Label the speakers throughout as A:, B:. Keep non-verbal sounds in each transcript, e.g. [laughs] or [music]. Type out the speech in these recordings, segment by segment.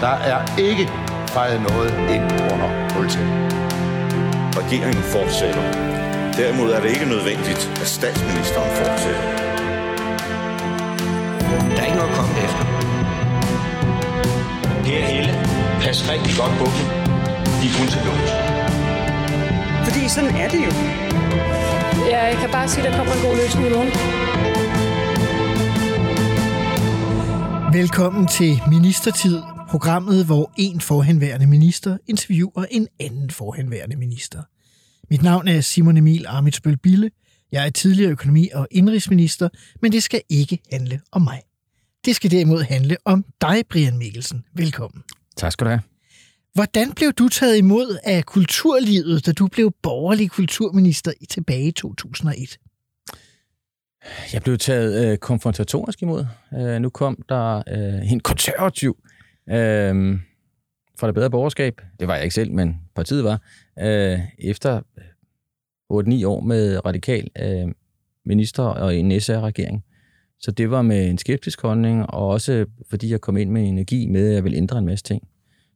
A: Der er ikke fejret noget ind under politiet.
B: Regeringen fortsætter. Derimod er det ikke nødvendigt, at statsministeren fortsætter.
C: Der er ikke noget at komme efter. Per Helle, pas rigtig godt på dem. De er kun til lås.
D: Fordi sådan er det jo.
E: Ja, jeg kan bare sige, at der kommer en god løsning i morgen.
F: Velkommen til Ministertid, programmet, hvor en forhenværende minister interviewer en anden forhenværende minister. Mit navn er Simon Emil Amitsbøl Bille. Jeg er tidligere økonomi- og indrigsminister, men det skal ikke handle om mig. Det skal derimod handle om dig, Brian Mikkelsen. Velkommen.
G: Tak skal du have.
F: Hvordan blev du taget imod af kulturlivet, da du blev borgerlig kulturminister i tilbage i 2001?
G: Jeg blev taget øh, konfrontatorisk imod. Øh, nu kom der øh, en konservativ øh, for det bedre borgerskab. Det var jeg ikke selv, men partiet var. Øh, efter øh, 8-9 år med radikal øh, minister og en SR-regering. Så det var med en skeptisk holdning, og også fordi jeg kom ind med energi med, at jeg ville ændre en masse ting.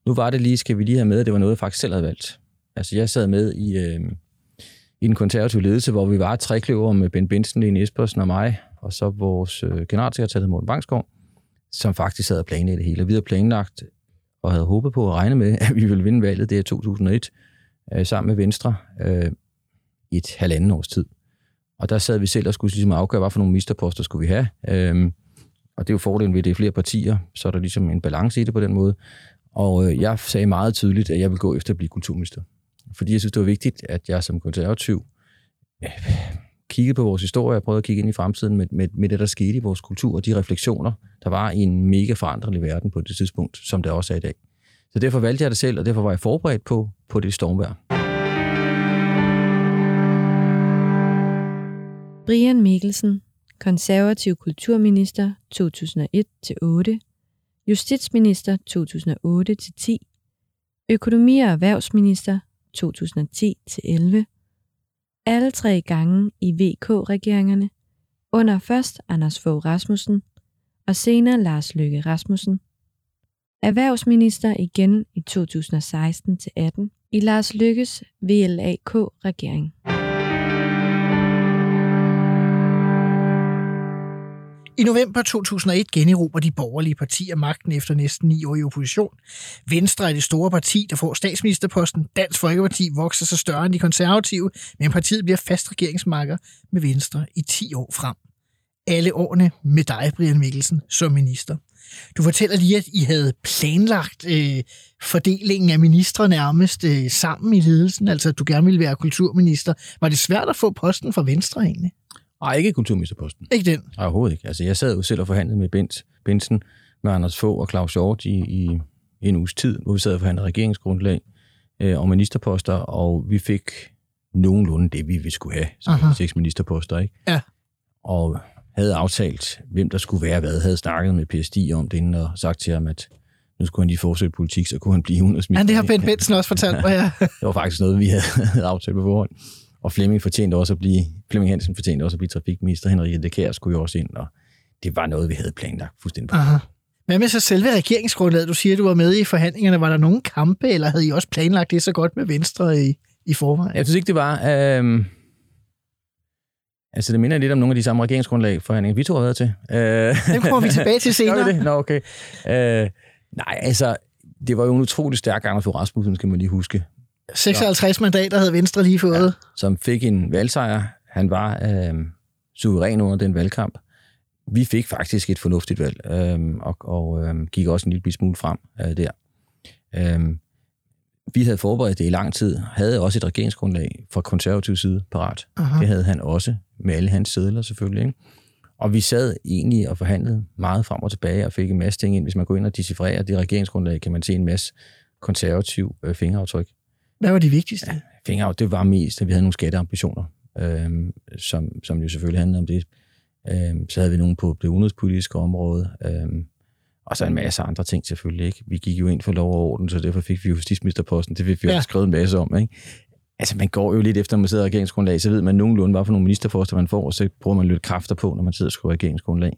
G: Nu var det lige, skal vi lige have med, at det var noget, jeg faktisk selv havde valgt. Altså, jeg sad med i, øh, i den konservative ledelse, hvor vi var tre kløver med Ben Benson, Lene Espersen og mig, og så vores øh, generalsekretær, Morten Bangsgaard, som faktisk sad planlagt det hele. Vi havde planlagt og havde håbet på at regne med, [laughs] at vi ville vinde valget det i 2001, øh, sammen med Venstre, øh, i et halvanden års tid. Og der sad vi selv og skulle ligesom afgøre, hvad for nogle ministerposter skulle vi have. Øh, og det er jo fordelen ved, at det er flere partier, så er der ligesom en balance i det på den måde. Og øh, jeg sagde meget tydeligt, at jeg vil gå efter at blive kulturminister. Fordi jeg synes, det var vigtigt, at jeg som konservativ øh, kigget på vores historie og prøvede at kigge ind i fremtiden med, med, med det, der skete i vores kultur og de refleksioner, der var i en mega forandrelig verden på det tidspunkt, som det også er i dag. Så derfor valgte jeg det selv, og derfor var jeg forberedt på, på det stormvær.
H: Brian Mikkelsen, konservativ kulturminister 2001-8, justitsminister 2008-10, økonomi- og erhvervsminister 2010-11, alle tre gange i VK-regeringerne, under først Anders Fogh Rasmussen og senere Lars Løkke Rasmussen. Erhvervsminister igen i 2016-18 i Lars Lykkes VLAK-regering.
F: I november 2001 generober de borgerlige partier magten efter næsten ni år i opposition. Venstre er det store parti, der får statsministerposten. Dansk Folkeparti vokser sig større end de konservative, men partiet bliver fast regeringsmarker med Venstre i 10 år frem. Alle årene med dig, Brian Mikkelsen, som minister. Du fortæller lige, at I havde planlagt øh, fordelingen af ministre nærmest øh, sammen i ledelsen, altså at du gerne ville være kulturminister. Var det svært at få posten fra Venstre egentlig?
G: Nej, ikke kulturministerposten.
F: Ikke den?
G: Nej, overhovedet ikke. Altså, jeg sad jo selv og forhandlede med Bent, Benson, med Anders Fogh og Claus Hjort i, i, en uges tid, hvor vi sad og forhandlede regeringsgrundlag øh, og ministerposter, og vi fik nogenlunde det, vi, skulle have, som
F: Aha.
G: seks ministerposter, ikke?
F: Ja.
G: Og havde aftalt, hvem der skulle være hvad, havde snakket med PSD om det inden, og sagt til ham, at nu skulle han lige fortsætte politik, så kunne han blive udenrigsminister.
F: Ja, det har Ben Benson også fortalt [laughs] mig, ja.
G: det var faktisk noget, vi havde [laughs] aftalt på forhånd. Og Flemming fortjente også at blive, Flemming Hansen fortjente også at blive trafikminister. Henrik Dekær skulle jo også ind, og det var noget, vi havde planlagt fuldstændig på.
F: Aha. Hvad med så selve regeringsgrundlaget? Du siger, du var med i forhandlingerne. Var der nogen kampe, eller havde I også planlagt det så godt med Venstre i, i forvejen?
G: Jeg synes ikke, det var... Øh... Altså, det minder lidt om nogle af de samme regeringsgrundlag forhandlinger, vi to har været til. Øh...
F: Dem kommer vi tilbage til [laughs] senere.
G: Det? Nå, okay. Øh... Nej, altså, det var jo en utrolig stærk Anders Fogh Rasmussen, skal man lige huske.
F: 56 mandater havde Venstre lige fået. Ja,
G: som fik en valgsejr. Han var øh, suveræn under den valgkamp. Vi fik faktisk et fornuftigt valg, øh, og, og øh, gik også en lille smule frem øh, der. Øh, vi havde forberedt det i lang tid, havde også et regeringsgrundlag fra konservativ side parat. Aha. Det havde han også, med alle hans sædler selvfølgelig. Ikke? Og vi sad egentlig og forhandlede meget frem og tilbage, og fik en masse ting ind. Hvis man går ind og decifrerer det regeringsgrundlag, kan man se en masse konservativ øh, fingeraftryk.
F: Hvad var de vigtigste?
G: Ja, fingeraftryk, det var mest, at vi havde nogle skatteambitioner, øh, som, som jo selvfølgelig handlede om det. Øh, så havde vi nogle på det udenrigspolitiske område, øh, og så en masse andre ting selvfølgelig. Ikke? Vi gik jo ind for lov og orden, så derfor fik vi justitsministerposten. Det fik vi ja. også skrevet en masse om. Ikke? Altså, man går jo lidt efter, når man sidder i regeringsgrundlag, så ved man nogenlunde, hvad for nogle ministerposter man får, og så bruger man lidt kræfter på, når man sidder og skriver regeringsgrundlag.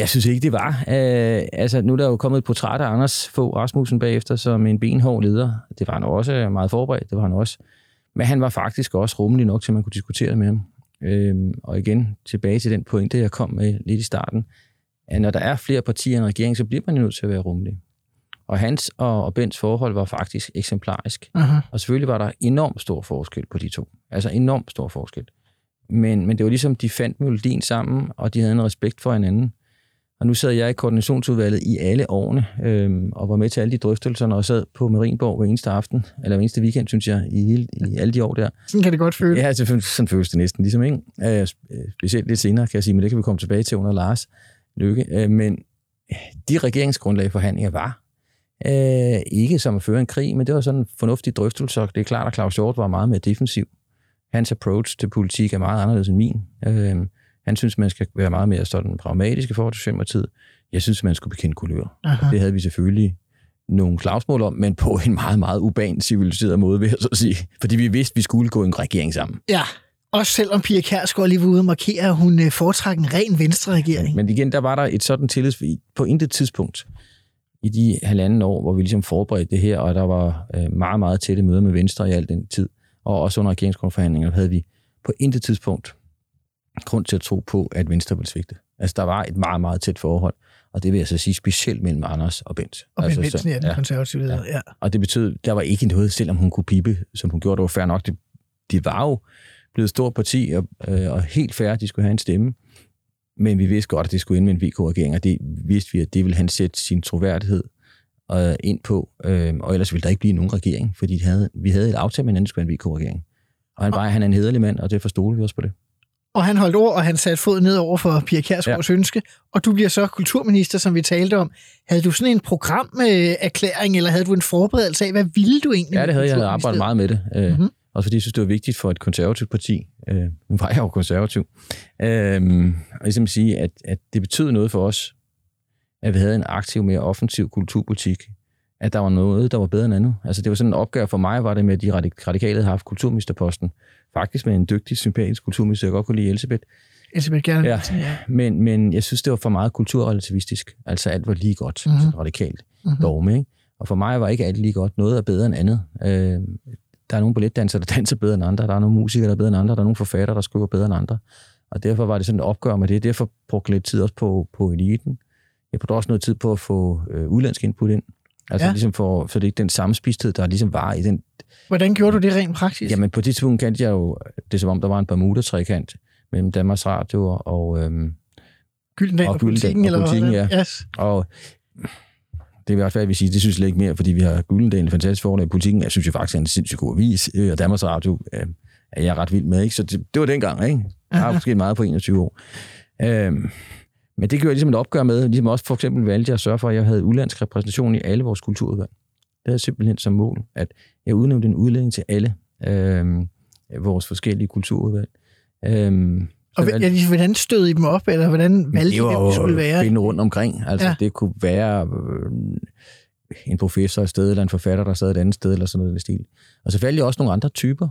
G: Jeg synes ikke, det var. Øh, altså, nu er der jo kommet et portræt af Anders Fogh Rasmussen bagefter som en benhård leder. Det var han også meget forberedt, det var han også. Men han var faktisk også rummelig nok til, at man kunne diskutere med ham. Øhm, og igen, tilbage til den pointe, jeg kom med lidt i starten, at når der er flere partier i en regering, så bliver man nødt til at være rummelig. Og hans og, og Bens forhold var faktisk eksemplarisk.
F: Aha.
G: Og selvfølgelig var der enormt stor forskel på de to. Altså enormt stor forskel. Men, men det var ligesom, de fandt melodien sammen, og de havde en respekt for hinanden. Og nu sad jeg i koordinationsudvalget i alle årene, øhm, og var med til alle de drøftelser, og sad på Marienborg hver eneste aften, eller hver eneste weekend, synes jeg, i, hele, i alle de år der.
F: Sådan kan det godt føles.
G: Ja, selvfølgelig, sådan føles det næsten ligesom, ikke? Øh, sp- specielt lidt senere, kan jeg sige, men det kan vi komme tilbage til under Lars Lykke. Øh, men de regeringsgrundlag forhandlinger var øh, ikke som at føre en krig, men det var sådan en fornuftig drøftelse, og det er klart, at Claus Hjort var meget mere defensiv. Hans approach til politik er meget anderledes end min. Øh, han synes, man skal være meget mere sådan pragmatisk i forhold til Socialdemokratiet. Jeg synes, man skulle bekende kulør. Og det havde vi selvfølgelig nogle slagsmål om, men på en meget, meget uban, civiliseret måde, vil jeg så sige. Fordi vi vidste, vi skulle gå en regering sammen.
F: Ja, også selvom Pia Kærsgaard lige var ude og markere, at hun øh, foretræk en ren venstre-regering.
G: Men igen, der var der et sådan tillids på intet tidspunkt i de halvanden år, hvor vi ligesom forberedte det her, og der var øh, meget, meget tætte møder med Venstre i al den tid, og også under regeringskonferhandlinger havde vi på intet tidspunkt grund til at tro på, at Venstre ville svigte. Altså, der var et meget, meget tæt forhold, og det vil jeg så sige specielt mellem Anders og Bent.
F: Og
G: altså,
F: Ben Benson, ja, den
G: ja.
F: konservative leder. Ja.
G: Og det betød, der var ikke noget, selvom hun kunne pipe, som hun gjorde, det var fair nok. Det, de var jo blevet et stort parti, og, øh, og helt fair, at de skulle have en stemme. Men vi vidste godt, at det skulle ind med en VK-regering, og det vidste vi, at det ville han sætte sin troværdighed øh, ind på. Øh, og ellers ville der ikke blive nogen regering, fordi de havde, vi havde et aftale med, at han skulle en VK-regering. Og han, var, han er en hederlig mand, og det forstod vi også på det.
F: Og han holdt ord, og han satte fod ned over for Pia Kærsgaards ja. ønske. Og du bliver så kulturminister, som vi talte om. Havde du sådan en programerklæring, eller havde du en forberedelse af, hvad ville du egentlig?
G: Ja, det havde jeg. Jeg havde arbejdet meget med det. Øh,
F: Mhm.
G: Også fordi jeg synes, det var vigtigt for et konservativt parti. Øh, nu var jeg jo konservativ. Øh, og ligesom at sige, at, at det betød noget for os, at vi havde en aktiv, mere offensiv kulturpolitik. At der var noget, der var bedre end andet. Altså det var sådan en opgave for mig, var det med, at de radik- radikale havde haft kulturministerposten. Faktisk med en dygtig, sympatisk kulturminister, jeg godt kunne lide Elisabeth.
F: Elisabeth gerne.
G: Ja. Men, men jeg synes, det var for meget kulturrelativistisk. Altså alt var lige godt,
F: Mhm.
G: mm-hmm. radikalt
F: Mhm.
G: dogme. Ikke? Og for mig var ikke alt lige godt. Noget er bedre end andet. Øh, der er nogle balletdansere, der [laughs] danser bedre end andre. Der er nogle musikere, der er bedre end andre. Der er nogle forfattere, der skriver bedre end andre. Og derfor var det sådan et opgør med det. Derfor brugte jeg lidt tid også på, på eliten. Jeg brugte også noget tid på at få øh, udlandsk input ind. Altså
F: Ja.
G: ligesom for, så det ikke den samme spisthed, der ligesom var i den.
F: Hvordan gjorde du det rent praktisk?
G: Jamen på det tidspunkt kendte jeg jo, det er som om, der var en Bermuda-trekant mellem Danmarks Radio og, øhm,
F: Gyldendal og,
G: og
F: politikken, eller
G: politikken, ja.
F: Yes.
G: Og det vil også være, at vi siger, det synes jeg slet ikke mere, fordi vi har Gyldendal, en fantastisk forhold i politikken. Jeg synes jo faktisk, er en sindssygt god avis, øh, og Danmarks Radio øh, er jeg ret vild med. Ikke? Så det, det var dengang, ikke? Der har måske meget på 21 år. Øhm, men det gjorde jeg ligesom et opgør med. Ligesom også for eksempel valgte jeg at sørge for, at jeg havde udlandsk repræsentation i alle vores kulturudvalg. Det havde jeg simpelthen som mål, at jeg udnævnte en udlænding til alle øhm, vores forskellige kulturudvalg. Øhm,
F: Og de- hvordan stød I dem op, eller hvordan valgte I,
G: det var
F: hvem det skulle være?
G: finde rundt omkring. Altså,
F: Ja.
G: det kunne være øh, en professor et sted, eller en forfatter, der sad et andet sted, eller sådan noget i stil. Og så valgte jeg også nogle andre typer.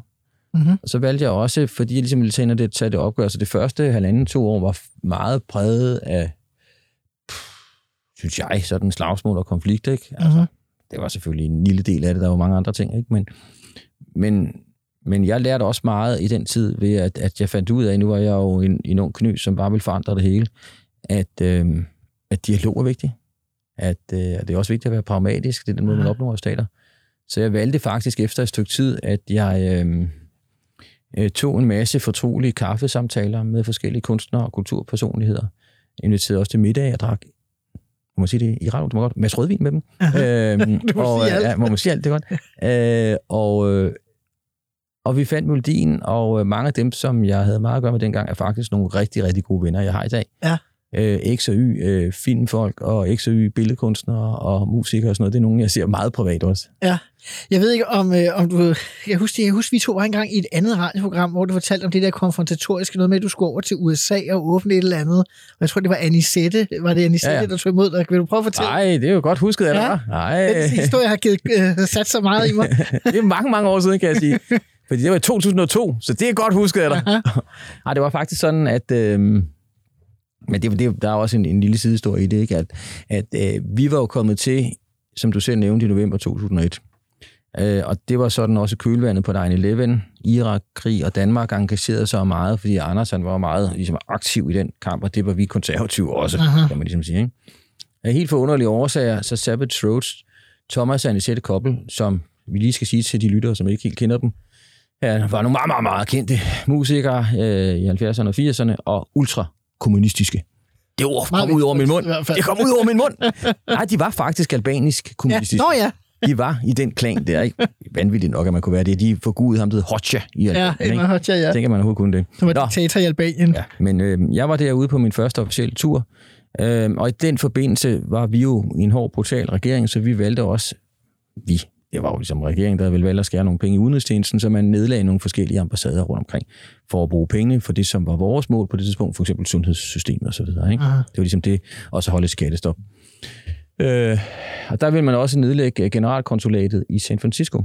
F: Mhm.
G: Og så valgte jeg også, fordi jeg ligesom ville tage, det, tage det opgør, så det første halvanden, to år var meget præget af, pff, synes jeg, sådan slagsmål og konflikt, ikke? Altså,
F: Mhm.
G: det var selvfølgelig en lille del af det, der var mange andre ting, ikke? Men, men, men jeg lærte også meget i den tid ved, at, at jeg fandt ud af, nu var jeg jo en, en ung kny, som bare ville forandre det hele, at, øh, at dialog er vigtig. At, øh, at det er også vigtigt at være pragmatisk, det er den måde, man opnår resultater. Så jeg valgte faktisk efter et stykke tid, at jeg øh, øh, tog en masse fortrolige kaffesamtaler med forskellige kunstnere og kulturpersonligheder. Inviterede også til middag, jeg drak må man sige det i radio, du må godt, Mads Rødvin med dem. øhm, [laughs]
F: Du må
G: og,
F: sige alt.
G: Ja, må man sige alt, det er godt. øh, og, øh, og vi fandt melodien, og øh, mange af dem, som jeg havde meget at gøre med dengang, er faktisk nogle rigtig, rigtig gode venner, jeg har i dag.
F: Ja.
G: Øh, X og Y øh, filmfolk, og X og Y billedkunstnere og musikere og sådan noget. Det er nogen, jeg ser meget privat også.
F: Ja. Jeg ved ikke, om, øh, om du... Jeg husker, jeg husker, vi to var engang i et andet radioprogram, hvor du fortalte om det der konfrontatoriske, noget med, at du skulle over til USA og åbne et eller andet. Og jeg tror, det var Anisette. Var det Anisette, ja,
G: Ja,
F: der tog imod dig? Vil du prøve at fortælle?
G: Nej, det er jo godt husket dig,
F: Ja.
G: hva'? Nej,
F: Den historie har givet, øh, sat så meget i mig. [laughs]
G: det er mange, mange år siden, kan jeg sige. [laughs] Fordi det var i 2002, så det er godt husket af dig. [laughs] Nej, det var faktisk sådan, at, øh, Men det, det, der er også en, en lille sidehistorie i det, ikke? at, at øh, vi var jo kommet til, som du selv nævnte, i november 2001. Øh, og det var sådan også kølvandet på 9-11, Irak-krig, og Danmark engagerede sig meget, fordi Anders han var meget ligesom, aktiv i den kamp, og det var vi konservative også, Aha. kan man ligesom sige. Ikke? Af helt forunderlige årsager, så Savage Roads, Thomas og Anisette Koppel, som vi lige skal sige til de lyttere, som ikke helt kender dem, ja, var nogle meget, meget, meget kendte musikere øh, i 70'erne og 80'erne, og ultrakommunistiske. Det ord kom ud over min mund. Det kom ud over min mund. Nej, de var faktisk albanisk kommunistiske.
F: Ja, nå ja.
G: De var i den klan der, ikke? Vanvittigt nok, at man kunne være det. De forgudede ham, der Hoxha i Albanien.
F: Ja, Emma Hoxha, ja.
G: Tænker man overhovedet kunne det.
F: Som var diktator i Albanien.
G: Ja, men øh, jeg var derude på min første officielle tur, øh, og i den forbindelse var vi jo i en hård, brutal regering, så vi valgte også, vi, det var jo ligesom regeringen, der ville valgte at skære nogle penge i udenrigstjenesten, så man nedlagde nogle forskellige ambassader rundt omkring for at bruge penge for det, som var vores mål på det tidspunkt, for eksempel sundhedssystemet og så videre. Ikke? Det var ligesom det, og så holde skattestop. Øh, og der vil man også nedlægge generalkonsulatet i San Francisco,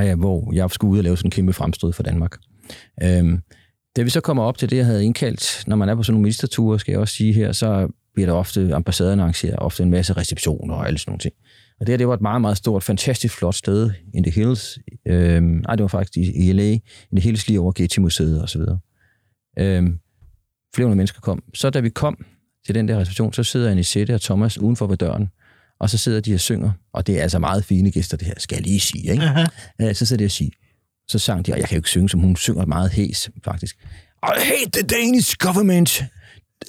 G: øh, hvor jeg skulle ud og lave sådan en kæmpe fremstød for Danmark. Øh, da vi så kommer op til det, jeg havde indkaldt, når man er på sådan nogle ministerture, skal jeg også sige her, så bliver der ofte, ambassaderne arrangerer ofte en masse receptioner og alle sådan nogle ting. Og det her, det var et meget, meget stort, fantastisk flot sted in the hills. Øhm, nej, det var faktisk i, i LA, in the hills lige over Getty-museet og så videre. Øhm, flere hundrede mennesker kom. Så da vi kom til den der reception, så sidder Anisette og Thomas udenfor ved døren, og så sidder de og synger, og det er altså meget fine gæster, det her, skal jeg lige sige, ikke? Uh-huh. Så sidder de og siger, så sang de, og jeg kan jo ikke synge, som hun synger meget hæs, faktisk. I hate the Danish government.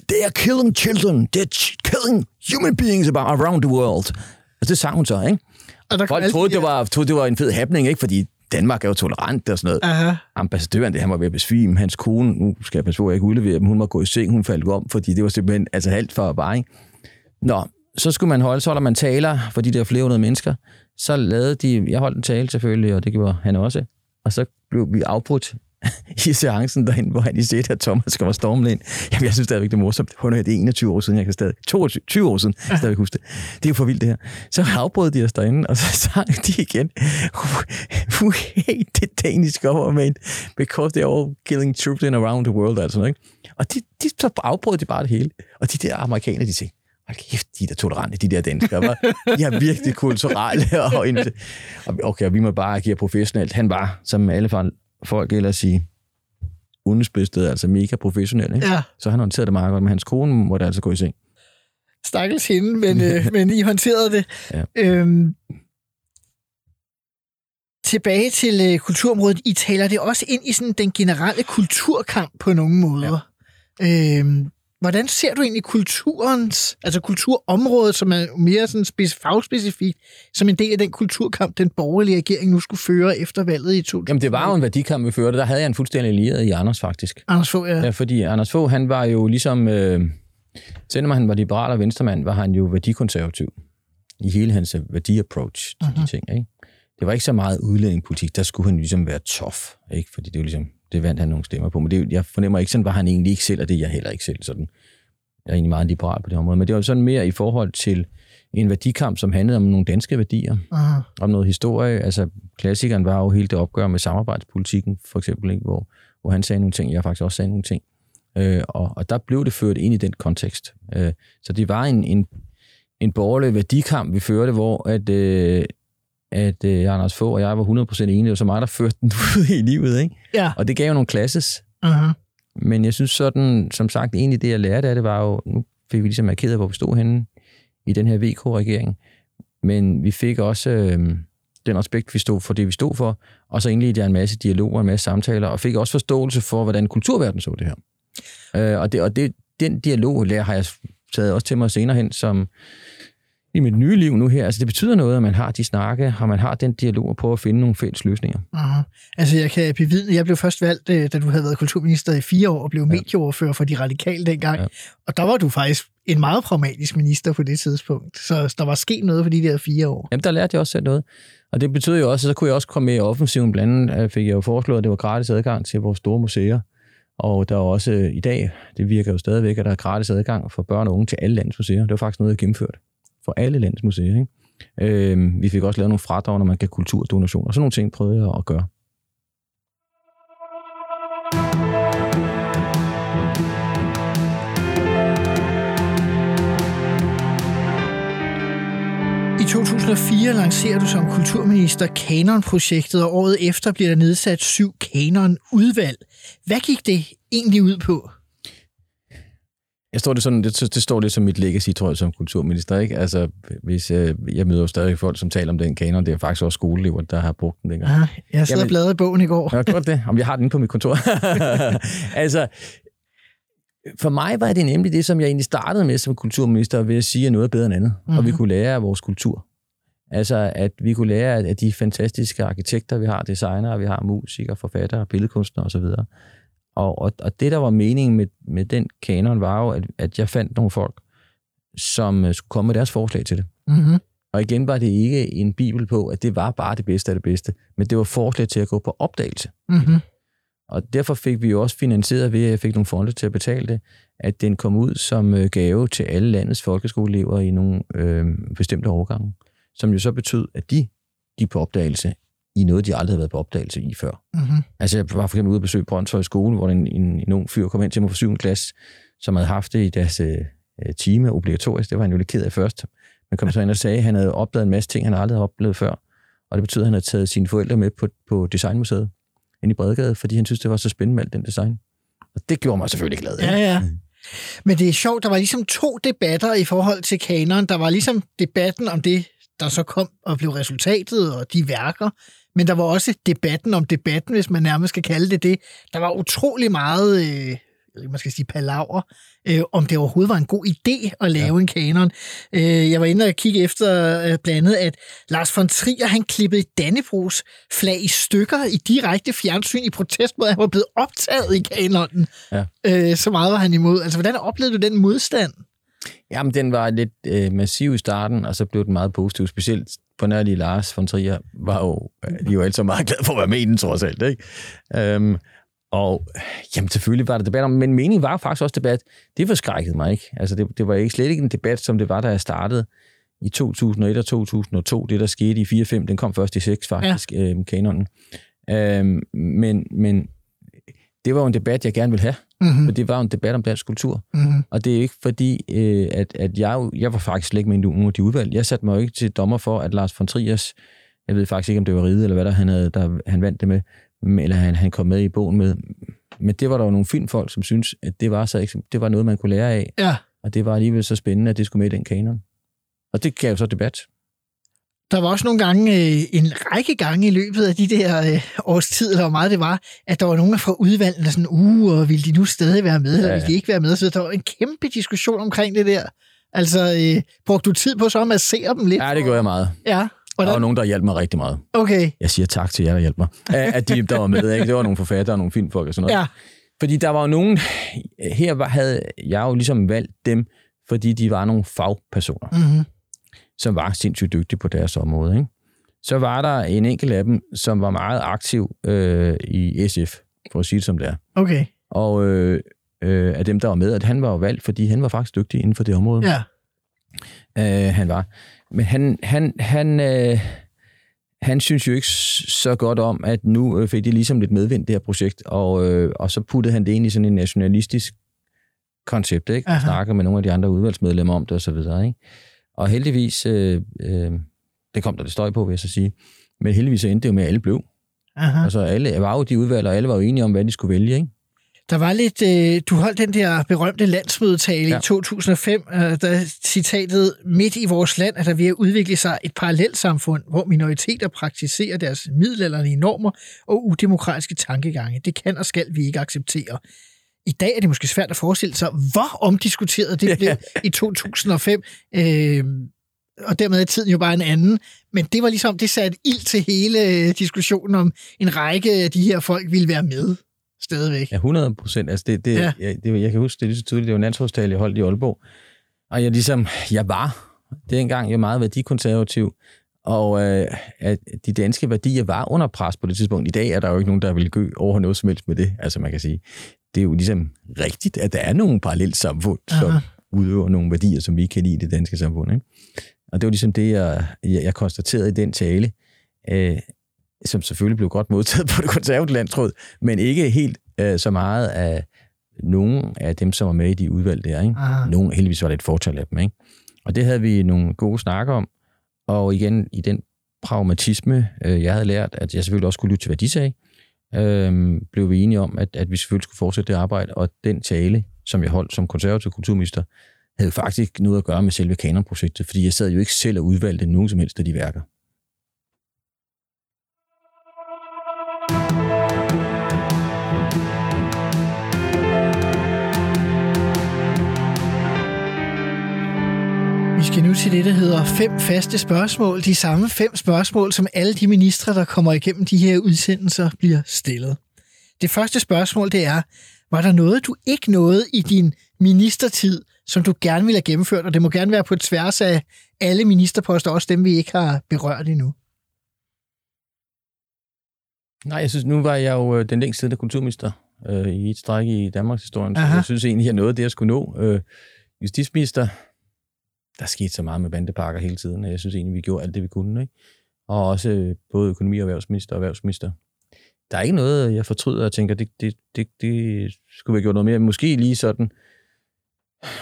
G: They are killing children. They're killing human beings about around the world. Og det sang hun så, ikke? Og der Folk troede, det var, troede, det var en fed happening, ikke? Fordi Danmark er jo tolerant og sådan noget. Aha. Ambassadøren, det, han var ved at besvime. Hans kone, nu skal jeg passe på, at jeg ikke udlevere dem, hun var gået i seng, hun faldt om, fordi det var simpelthen altså alt for bare, ikke? Nå, så skulle man holde, så holder man taler for de der flere hundrede mennesker. Så lavede de, jeg holdt en tale selvfølgelig, og det gjorde han også. Og så blev vi afbrudt [laughs] i seancen derinde, hvor han i set, at Thomas kommer stormende ind. Jamen, jeg synes stadigvæk, det er morsomt. Hun er det 21 år siden, jeg kan stadig... 22, 20 år siden, jeg stadig huske det. Det er jo for vildt, det her. Så afbrød de os derinde, og så [laughs] sang de igen. We hate the Danish government, because they're all killing troops in around the world, altså, ikke? Og de, de, så afbrød de bare det hele. Og de der amerikanere, de tænkte, hold kæft, de der tolerante, de der danskere, var. De er virkelig kulturelle. [laughs] Og, okay, vi må bare agere professionelt. Han var, som alle folk ellers sige, udenrigsbedstedet, altså mega professionel. Ikke?
F: Ja.
G: Så han håndterede det meget godt, men hans kone måtte altså gå i seng.
F: Stakkels hende, men, øh, [laughs] men I håndterede det.
G: Ja.
F: Øhm, tilbage til øh, kulturområdet. I taler det også ind i sådan den generelle kulturkamp på nogle måder. Ja. Øhm, hvordan ser du egentlig kulturens, altså kulturområdet, som er mere sådan speci- fagspecifikt, som en del af den kulturkamp, den borgerlige regering nu skulle føre efter valget i 2000?
G: Jamen, det var jo en værdikamp, vi førte. Der havde jeg en fuldstændig allieret i Anders, faktisk.
F: Anders Fogh, ja.
G: ja. fordi Anders Fogh, han var jo ligesom... Øh, selvom han var liberal og venstremand, var han jo værdikonservativ i hele hans værdiapproach til uh-huh. de ting, ikke? Det var ikke så meget udlændingepolitik, der skulle han ligesom være tough, ikke? Fordi det var ligesom, det vandt han nogle stemmer på. Men det, jeg fornemmer ikke, sådan var han egentlig ikke selv, og det er jeg heller ikke selv sådan. Jeg er egentlig meget liberal på det område. Men det var sådan mere i forhold til en værdikamp, som handlede om nogle danske værdier.
F: Aha.
G: Om noget historie. Altså, klassikeren var jo hele det opgør med samarbejdspolitikken, for eksempel, ikke? Hvor, hvor han sagde nogle ting, jeg faktisk også sagde nogle ting. Øh, og, og der blev det ført ind i den kontekst. Øh, så det var en, en, en borgerlig værdikamp, vi førte, hvor at, øh, at øh, Anders Fogh og jeg var 100% enige. Det var så meget, der førte den [laughs] ud i livet. Ikke?
F: Ja.
G: Og det gav jo nogle klasses.
F: Uh-huh.
G: Men jeg synes sådan, som sagt, egentlig det, jeg lærte af det, var jo, nu fik vi ligesom markeret, hvor vi stod henne i den her VK-regering. Men vi fik også øh, den respekt, vi stod for det, vi stod for, og så indledte jeg en masse dialoger, en masse samtaler, og fik også forståelse for, hvordan kulturverdenen så det her. Øh, og det, og det, den dialog lærer har jeg taget også til mig senere hen, som i mit nye liv nu her. Altså, det betyder noget, at man har de snakke, og man har den dialog og prøver at finde nogle fælles løsninger.
F: Aha. Altså, jeg kan bevidne, jeg blev først valgt, øh, da du havde været kulturminister i fire år, og blev ja. medieoverfører for de radikale dengang. Ja. Og der var du faktisk en meget pragmatisk minister på det tidspunkt. Så der var sket noget for de der fire år.
G: Jamen, der lærte jeg også selv noget. Og det betød jo også, at så kunne jeg også komme med i offensiven. Blandt andet fik jeg jo foreslået, at det var gratis adgang til vores store museer. Og der er også i dag, det virker jo stadigvæk, at der er gratis adgang for børn og unge til alle landets museer. Det var faktisk noget, jeg gennemførte for alle landets museer. Ikke? Øh, vi fik også lavet nogle fradrag, når man gav kulturdonationer. Sådan nogle ting prøvede jeg at gøre.
F: I 2004 lancerer du som kulturminister Kanon-projektet, og året efter bliver der nedsat syv Kanon-udvalg. Hvad gik det egentlig ud på?
G: Jeg står det sådan, det, det står lidt som mit legacy, tror jeg, som kulturminister. Ikke? Altså, hvis, øh, jeg møder jo stadig folk, som taler om den kanon. Det er faktisk også skoleelever, der har brugt den dengang.
F: Ja, jeg sad og bladrede i bogen i går.
G: Jeg har gjort det. Om jeg har den inde på mit kontor. [laughs] altså, for mig var det nemlig det, som jeg egentlig startede med som kulturminister, ved at sige, at noget er bedre end andet. Mm-hmm. Og vi kunne lære af vores kultur. Altså, at vi kunne lære af de fantastiske arkitekter, vi har, designere, vi har, musikere, forfattere, billedkunstnere osv. Og, og, og det, der var meningen med, med den kanon, var jo, at, at jeg fandt nogle folk, som øh, skulle komme med deres forslag til det.
F: Mm-hmm.
G: Og igen var det ikke en bibel på, at det var bare det bedste af det bedste, men det var forslag til at gå på opdagelse.
F: Mm-hmm.
G: Og derfor fik vi jo også finansieret ved, at jeg fik nogle fonde til at betale det, at den kom ud som øh, gave til alle landets folkeskoleelever i nogle øh, bestemte årgange, som jo så betød, at de gik på opdagelse i noget, de aldrig havde været på opdagelse i før.
F: Mm-hmm.
G: Altså, jeg var for eksempel ude at besøge Brøndshøj skole, hvor en, en, en ung fyr kom ind til mig fra 7. klasse, som havde haft det i deres øh, time obligatorisk. Det var han jo lidt ked af først. Men kom så ind og sagde, at han havde opdaget en masse ting, han aldrig havde oplevet før. Og det betyder, at han havde taget sine forældre med på, på Designmuseet ind i Bredegade, fordi han synes, det var så spændende med alt den design. Og det gjorde mig selvfølgelig glad.
F: Ja, ja. Men det er sjovt, der var ligesom to debatter i forhold til kanon. Der var ligesom debatten om det, der så kom og blev resultatet, og de værker. Men der var også debatten om debatten, hvis man nærmest skal kalde det det. Der var utrolig meget, øh, man skal sige palaver, øh, om det overhovedet var en god idé at lave ja. en kanon. Øh, jeg var inde og kigge efter øh, blandt andet, at Lars von Trier, han klippede Dannebrogs flag i stykker i direkte fjernsyn i protest mod, at han var blevet optaget i kanonen.
G: Ja.
F: Øh, så meget var han imod. Altså, hvordan oplevede du den modstand?
G: Jamen, den var lidt øh, massiv i starten, og så blev den meget positiv. Specielt på nær lige Lars von Trier var jo, de er jo altid meget glade for at være med i den, trods alt. Ikke? Øhm, og jamen, selvfølgelig var der debat om, men meningen var faktisk også debat. Det forskrækkede mig ikke. Altså, det, det var ikke slet ikke en debat, som det var, da jeg startede i 2001 og 2002. Det, der skete i 4-5, den kom først i 6 faktisk, ja. øhm, kanonen. Øhm, men, men det var jo en debat, jeg gerne ville have.
F: Mm-hmm.
G: For det var jo en debat om dansk kultur.
F: Mm-hmm.
G: Og det er ikke fordi, øh, at, at jeg, jeg var faktisk slet ikke med i nogen af de udvalg. Jeg satte mig jo ikke til dommer for, at Lars von Triers, jeg ved faktisk ikke, om det var Ride eller hvad der, han, havde, der, han vandt det med, eller han, han kom med i bogen med. Men det var der jo nogle filmfolk, som synes at det var, så, det var noget, man kunne lære af.
F: Ja.
G: Og det var alligevel så spændende, at det skulle med i den kanon. Og det gav jo så debat.
F: Der var også nogle gange, øh, en række gange i løbet af de der øh, års tid, eller hvor meget det var, at der var nogen fra udvalgene, der sådan, uh, og ville de nu stadig være med, eller
G: Ja,
F: ja, ville de ikke være med? Så der var en kæmpe diskussion omkring det der. Altså, øh, brugte du tid på så at massere dem lidt?
G: Ja, det gjorde jeg meget.
F: Ja.
G: Der var
F: Hvordan?
G: nogen, der hjalp mig rigtig meget.
F: Okay.
G: Jeg siger tak til jer, der hjalp mig. At de, der var med, ikke? Det var nogle forfattere og nogle filmfolk og sådan noget.
F: Ja.
G: Fordi der var jo nogen, her havde jeg jo ligesom valgt dem, fordi de var nogle fagpersoner,
F: Mm-hmm.
G: Som var sindssygt dygtige på deres område. Ikke? Så var der en enkelt af dem, som var meget aktiv øh, i SF, for at sige det som det er.
F: Okay.
G: Og øh, øh, af dem, der var med, at han var jo valgt, fordi han var faktisk dygtig inden for det område.
F: Ja.
G: Øh, han var. Men han, han, han, øh, han synes jo ikke så godt om, at nu øh, fik de ligesom lidt medvind, det her projekt, og, øh, og så puttede han det ind i sådan en nationalistisk koncept, ikke? Og
F: Aha.
G: snakker med nogle af de andre udvalgsmedlemmer om det, og så videre, ikke? Og heldigvis, øh, øh, det kom der lidt støj på, vil jeg så sige, men heldigvis så endte det jo med, at alle blev.
F: Aha.
G: Altså alle var jo de udvalg, og alle var jo enige om, hvad de skulle vælge, ikke?
F: Der var lidt, øh, du holdt den der berømte landsmødetale. Ja. i 2005, øh, der citatet, midt i vores land er der ved at udvikle sig et parallelsamfund, hvor minoriteter praktiserer deres middelalderlige normer og udemokratiske tankegange. Det kan og skal vi ikke acceptere. I dag er det måske svært at forestille sig, hvor omdiskuteret det [laughs] blev i 2005. Øh, og dermed er tiden jo bare en anden. Men det var ligesom, det satte ild til hele øh, diskussionen om en række af de her folk ville være med stadigvæk.
G: Ja, 100 procent. Altså det, det,
F: Ja.
G: jeg, det, jeg kan huske det lige så tydeligt. Det var en landsholdstale, jeg holdt i Aalborg. Og jeg ligesom, jeg var dengang jeg meget værdikonservativ, og øh, at de danske værdier var under pres på det tidspunkt. I dag er der jo ikke nogen, der vil gø over noget som helst med det. Altså man kan sige, det er jo ligesom rigtigt, at der er nogle parallelt samfund, som
F: Aha.
G: udøver nogle værdier, som vi ikke kan lide i det danske samfund. Ikke? Og det var ligesom det, jeg, jeg, jeg konstaterede i den tale, øh, som selvfølgelig blev godt modtaget [laughs] på det konservative landtråd, men ikke helt øh, så meget af nogen af dem, som var med i de udvalg der. Ikke?
F: Aha.
G: Nogen, heldigvis var det et fortal af dem. Ikke? Og det havde vi nogle gode snakker om, Og igen, i den pragmatisme, øh, jeg havde lært, at jeg selvfølgelig også skulle lytte til, hvad de sagde, øh, blev vi enige om, at, at vi selvfølgelig skulle fortsætte det arbejde, og den tale, som jeg holdt som konservativ kulturminister, havde faktisk noget at gøre med selve kanonprojektet, fordi jeg sad jo ikke selv og udvalgte nogen som helst af de værker.
F: Skal nu til det, der hedder fem faste spørgsmål. De samme fem spørgsmål, som alle de ministre, der kommer igennem de her udsendelser, bliver stillet. Det første spørgsmål, det er, var der noget, du ikke nåede i din ministertid, som du gerne ville have gennemført, og det må gerne være på tværs af alle ministerposter, også dem, vi ikke har berørt endnu.
G: Nej, jeg synes, nu var jeg jo øh, den længst siddende kulturminister øh, i et stræk i Danmarks historie, så jeg synes egentlig, jeg nåede det, jeg skulle nå. Øh, justitsminister, der skete så meget med bandepakker hele tiden, og jeg synes egentlig, vi gjorde alt det, vi kunne. Ikke? Og også øh, både økonomi- og erhvervsminister og erhvervsminister. Der er ikke noget, jeg fortryder og tænker, det, det, det, det skulle vi have gjort noget mere. Måske lige sådan,